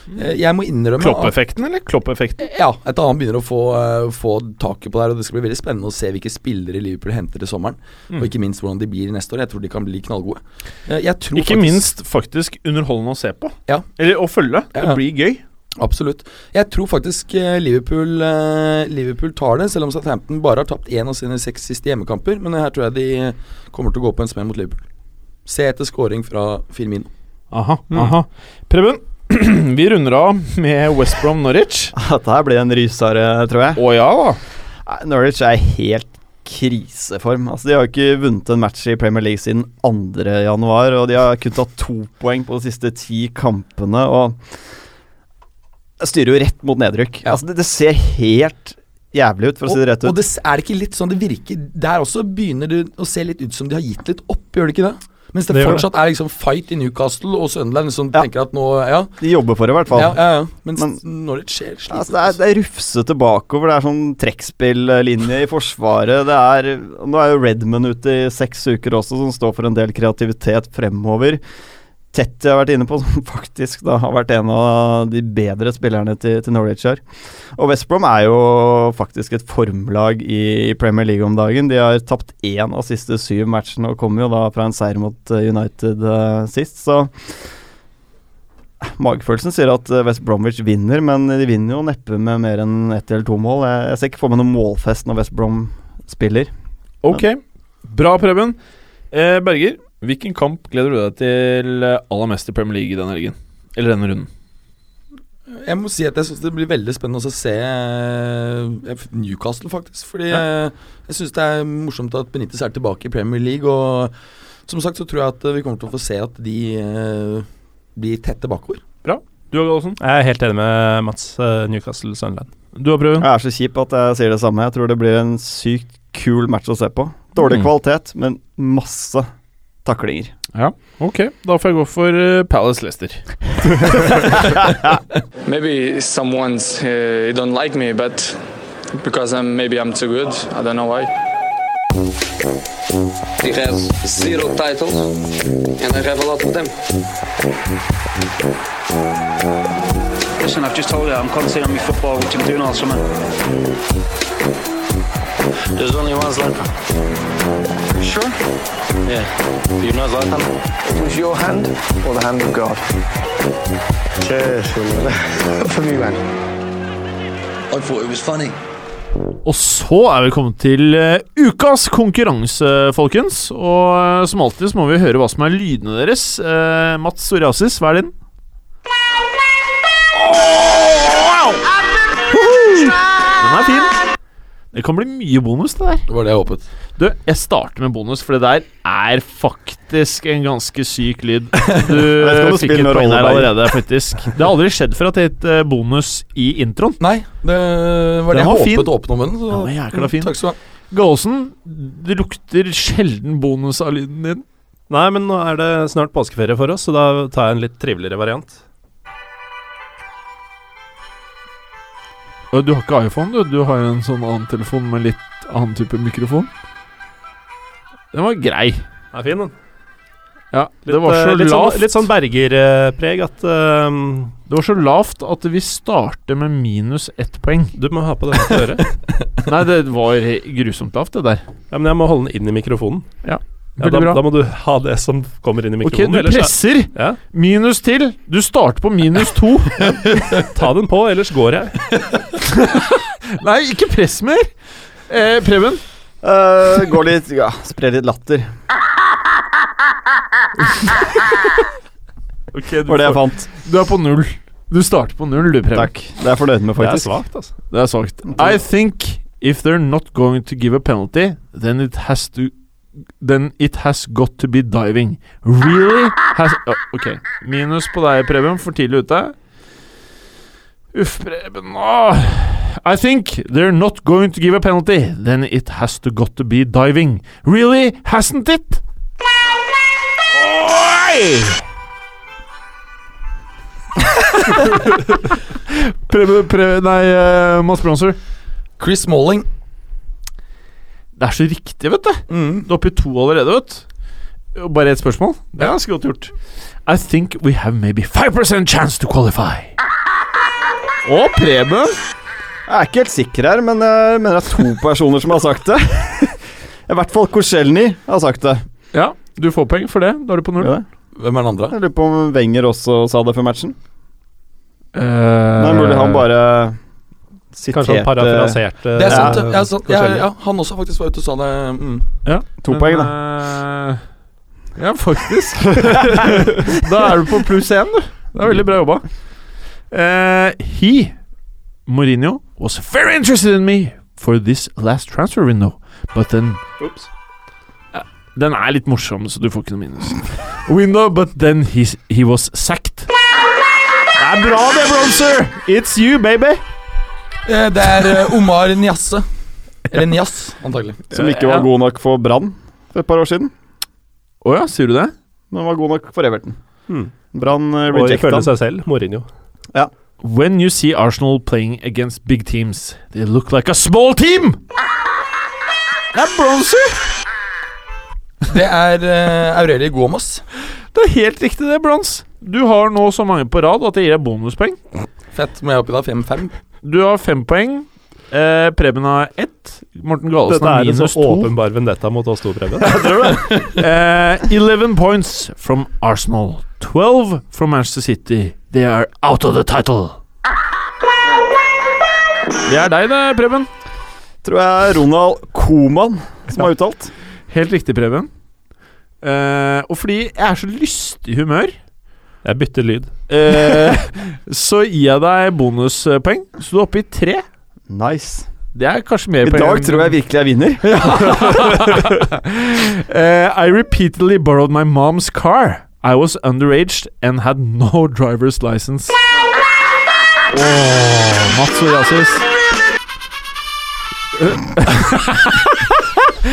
Eh, jeg må innrømme Kloppeffekten, eller? Kloppeffekten? ja, Et annet begynner å få, eh, få taket på det her. Og Det skal bli veldig spennende å se hvilke spillere Liverpool henter til sommeren. Mm. Og ikke minst hvordan de blir neste år. Jeg tror de kan bli knallgode. Eh, Jeg tror Ikke faktisk- minst faktisk underholdende å se på. Ja. Eller å følge. Det Ja. blir gøy. Absolutt. Jeg tror faktisk eh, Liverpool, eh, Liverpool tar det, selv om Southampton bare har tapt én av sine seks siste hjemmekamper. Men her tror jeg de kommer til å gå på en smell mot Liverpool. Se etter scoring fra Firmino. Aha, Mm. aha. Preben, vi runder av med West Brom Norwich. Dette her blir en rysare, tror jeg. Å ja da. Norwich er helt kriseform. Altså, de har ikke vunnet en match i Premier League siden 2. januar, og de har kun tatt to poeng på de siste ti kampene. Og styrer jo rett mot nedrykk. Ja. Altså, det, det ser helt jævlig ut, for å si det rett ut. og det er det ikke litt sånn det virker Der også begynner det å se litt ut som de har gitt litt opp, gjør det ikke det? Mens det, Det fortsatt er liksom fight i Newcastle og Sunderland som Ja. tenker at nå Ja, De jobber for det, i hvert fall. ja, ja, ja. Mens Men- når det skjer sliter Altså, det, er, det er rufsete bakover. Det er sånn trekkspillinje i forsvaret. Det er, nå er jo Redman ute i seks uker også, som står for en del kreativitet fremover. Tetty har vært inne på, som faktisk da har vært en av de bedre spillerne til, til Norwich her. Og West Brom er jo faktisk et formlag i Premier League om dagen. De har tapt én av siste syv matchene og kommer jo da fra en seier mot eh, United uh, sist, så Magefølelsen sier at eh, West Bromwich vinner, men de vinner jo neppe med mer enn ett eller to mål. Jeg, jeg ser ikke for meg noen målfest når West Brom spiller. Ok, bra, Preben. Eh, Berger, hvilken kamp gleder du deg til eh, aller mest i Premier League denne helgen? Eller denne runden? Jeg må si at jeg syns det blir veldig spennende å se eh, Newcastle, faktisk. Fordi ja. jeg syns det er morsomt at Benitez er tilbake i Premier League. Og som sagt så tror jeg at vi kommer til å få se at de eh, blir tette bakover. Bra. Du og Gallosen? Jeg er helt enig med Mats. eh, Newcastle Sunland. Du har prøvd? Jeg er så kjip at jeg sier det samme. Jeg tror det blir en sykt kul match å se på. Dårlig Mm. kvalitet, men masse taklinger. Ja, ok. Da får jeg gå for uh, Palace Leicester. Maybe someone's uh, don't like me, but because I'm maybe I'm too good. I don't know why. He has zero titles, and I have a lot of them. Listen, I've just told you I'm concentrating on my football, which I'm doing all summer. There's only one Zlatan. Sure? Yeah. You know Zlatan? It was your hand or the hand of God? Cheers. For me, man. I thought it was funny. Og så er vi kommet til eh, ukas konkurranse, folkens. Og eh, som alltid så må vi høre hva som er lydene deres. Eh, Mats Soriasis, hva er din? Oh, wow! Det kan bli mye bonus, det der. Det var det jeg håpet. Du, jeg starter med bonus, for det der er faktisk en ganske syk lyd. Du det fikk et poeng her allerede, faktisk. Det har aldri skjedd før at det het eh, bonus i introen. Nei, det var Den det jeg håpet fin. å åpne munnen. Så. Ja, jækla fin. Takk skal du ha. Gaasen, det lukter sjelden bonus av lyden din. Nei, men nå er det snart påskeferie for oss, så da tar jeg en litt triveligere variant. Du har ikke iPhone, du. Du har en sånn annen telefon med litt annen type mikrofon. Den var grei. Den er fin, den. Ja, Litt, det var så eh, litt lavt. Sånn, litt sånn Berger-preg at ehm, Det var så lavt at vi starter med minus ett poeng. Du må ha på på øret. Nei, det var grusomt lavt, det der. Ja, men jeg må holde den inn i mikrofonen. Ja, Ja, da, bra. da må du ha det som kommer inn i Ok, mikrofonen. du ellers er- presser. Ja, Minus til. Du starter på minus to. ta den på, ellers går jeg. Nei, ikke press mer. Eh, Preben, Uh, går litt Ja, sprer litt latter. okay, du, Var det jeg fant. du er på null. Du starter på null, du, Preben. Takk. Det er jeg fornøyd med, Det er faktisk. svakt, altså. Det er svakt. I think if they're not going to give a penalty, then it has to Then it has got to be diving. Really? Has, Å, ok. Minus på deg, Preben, for tidlig ute. Uff, Preben. Oh. I think they're not going to give a penalty. Then it has to got to be diving. Really? Hasn't it? Oi! Preben, Preben Nei, uh, Mads Bronser. Chris Smalling. Det er så riktig, vet du. Mm. Du er oppe i to allerede, vet du. Bare ett spørsmål. Det er ganske godt gjort. I think we have maybe 5% chance to qualify. Og Preben. Jeg er ikke helt sikker her, men jeg mener det er to personer som har sagt det. I hvert fall Korselny har sagt det. Ja, du får poeng for det. Da er du på null. Ja. Hvem er den andre? Jeg lurer på om Wenger også sa det før matchen. Uh, Nei, mulig han bare Kanskje han parafraserte Det er sant. Ja, sant. Ja, ja, han også faktisk var ute og sa det. Mm. to men, poeng, da. Uh, ja, faktisk. da er du på pluss én, du. Det er veldig bra jobba. Uh, he, Mourinho, was very interested in me for this last transfer window, but then Oops. Ja, Den er litt morsom, så du får ikke noe minus. Window, but then he was sacked. Det er bra, det, Bronzer! It's you, baby! Eh, Det er eh, Omar Njasse. Eller Njas, antagelig. Som ikke var god nok for Brann for et par år siden. Å ja, sier du det? Men han var god nok for Everton. Hmm. Brann rejecta. Og ifølge seg selv, Mourinho. When you see Arsenal playing against big teams, they look like a small team! Det er Bronzer! Det er uh, Aurelie Gomas. Det er helt riktig, det, Brons. Du har nå så mange på rad at det gir deg bonuspoeng. Fett. Må jeg opp i da 5-5? Du har fem poeng. Eh, Preben har ett. Morten Galesen Dette har er en minus så to. åpenbar vendetta mot oss to, Preben. Det tror Eh, 11 points from Arsenal. 12 from Manchester City. They are out of the title. Det er deg, det, Preben. Tror jeg er Ronald Koman som har uttalt. Helt riktig, Preben. Eh, og fordi jeg er så lystig i humør, Jeg bytter lyd. eh, så gir jeg deg bonuspoeng. Så du er oppe i tre. Nice. Det er kanskje mer I dag tror jeg virkelig jeg vinner. uh, I repeatedly borrowed my mom's car. I was underaged and had no driver's license. Oh, Mats Oriasis.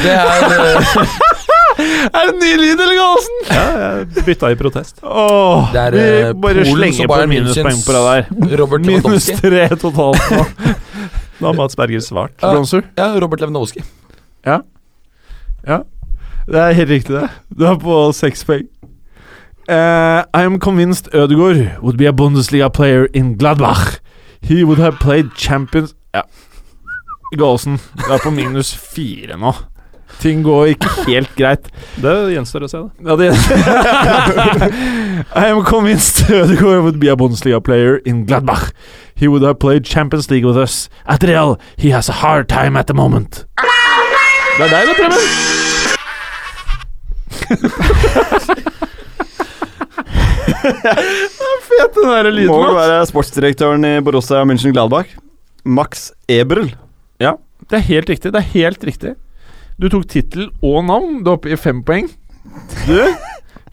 Det er eh, Er det ny lyd, eller, Galesen? Ja, jeg bytta i protest. Åh, Det er, vi eh, bare Polen slenger på minuspoeng på deg der. Robert Minus Lewandowski. tre totalt nå. Nå har Mats Berger svart. Ja. Bronser. Ja, Robert Lewandowski. Ja. Det er helt riktig, det. Du er på seks poeng. Eh, I am convinced Ødegaard would be a Bundesliga player in Gladbach. He would have played champions Ja. Galesen, du er på minus fire nå. Ting går ikke helt greit. Det gjenstår å se, da. Ja, det I am convinced Ødegaard would be a Bundesliga player in Gladbach. He would have played Champions League with us. At Real, he has a hard time at the moment. Det er deg, da, Preben. det er fet, den der lyden. Må vel være sportsdirektøren i Borussia München Gladbach. Max Eberl. Det er helt riktig. det er helt riktig Du tok tittel og navn. Du er oppe i fem poeng. Du,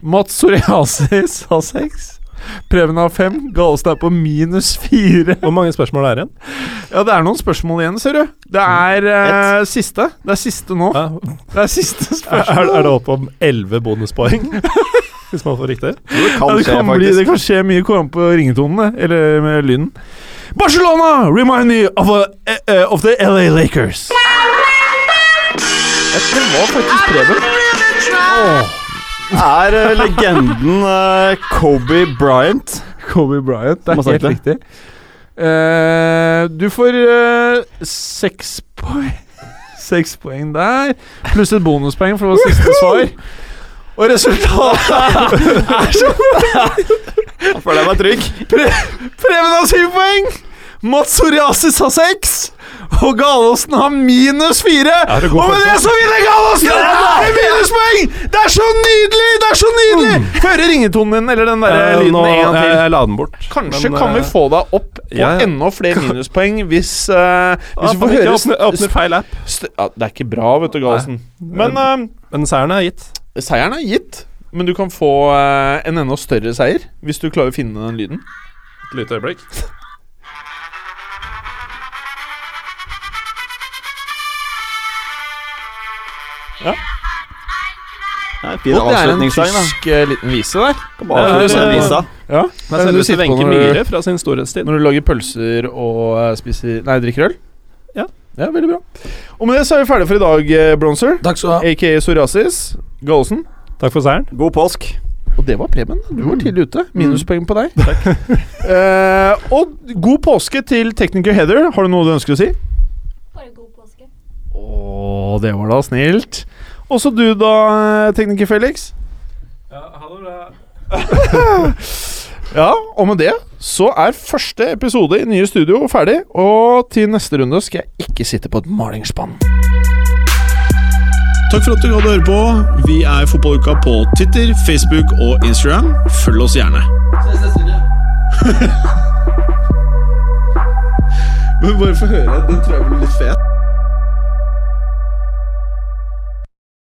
Mats Soriasis har seks. Preben har fem. Galesen er på minus fire. Hvor mange spørsmål er det igjen? Ja, det er noen spørsmål igjen, ser du. Det er uh, siste. Det er siste nå. Ja. Det er siste Er, spørsmål. er det opp om elleve bonuspoeng? Hvis man får riktig? Det Ja, kan skje, kan bli, det kan skje mye. Kommer an på ringetonene, eller med lyden. Barcelona remind me of, a, eh, eh, of the LA Lakers. Det var faktisk Preben. Åh, Er eh, legenden uh, Kobe Bryant. Kobe Bryant. Det er helt det. riktig. Uh, du får seks poeng Seks poeng der, pluss et bonuspoeng for vårt siste svar. Og resultatet er så Jeg føler jeg meg trygg. Preben har syv poeng! Mats Soriasis har seks! Og Galåsen har minus fire! Ja, det og med det så vinner Galåsen! Med minuspoeng! Det er så nydelig! Det er så nydelig! Høre ringetonen din, eller den der Eh, lyden nå, en gang til. jeg la den bort. Kanskje Men, kan vi eh, få deg opp på ja, ja. enda flere minuspoeng hvis uh, Hvis vi får høre åpner, åpner feil app. st ja, Det er ikke bra, vet du, Gallosen. Men uh, Men seieren er gitt. seieren er gitt. Men du kan få en enda større seier hvis du klarer å finne den lyden. Et lite øyeblikk. Ja, fin Og det er en da. tysk eh, liten vise der. Kan bare Ja, ja. visa. Ja, Wenche du- Myhre fra sin storhetstid. Når du lager pølser og eh, spiser Nei, drikker øl? Ja. Ja, Veldig bra. Og med det så er vi ferdige for i dag, eh, Bronzer. Takk skal du ha. Aka Psoriasis. Gallosen. Takk for seieren. God påsk. Og det var Preben. Du var tidlig ute. Minuspoeng på deg. Eh, og god påske til tekniker Heather. Har du noe du ønsker å si? Å, det var da snilt. Også du da, tekniker Felix. Ja, ha det bra. Ja, og med det så er første episode i nye studio ferdig. Og til neste runde skal jeg ikke sitte på et malingsspann. Takk for at du gadd å høre på. Vi er Fotballuka på Twitter, Facebook og Instagram. Følg oss gjerne. Ses neste uke. Men bare få høre. Den tror jeg blir litt fet.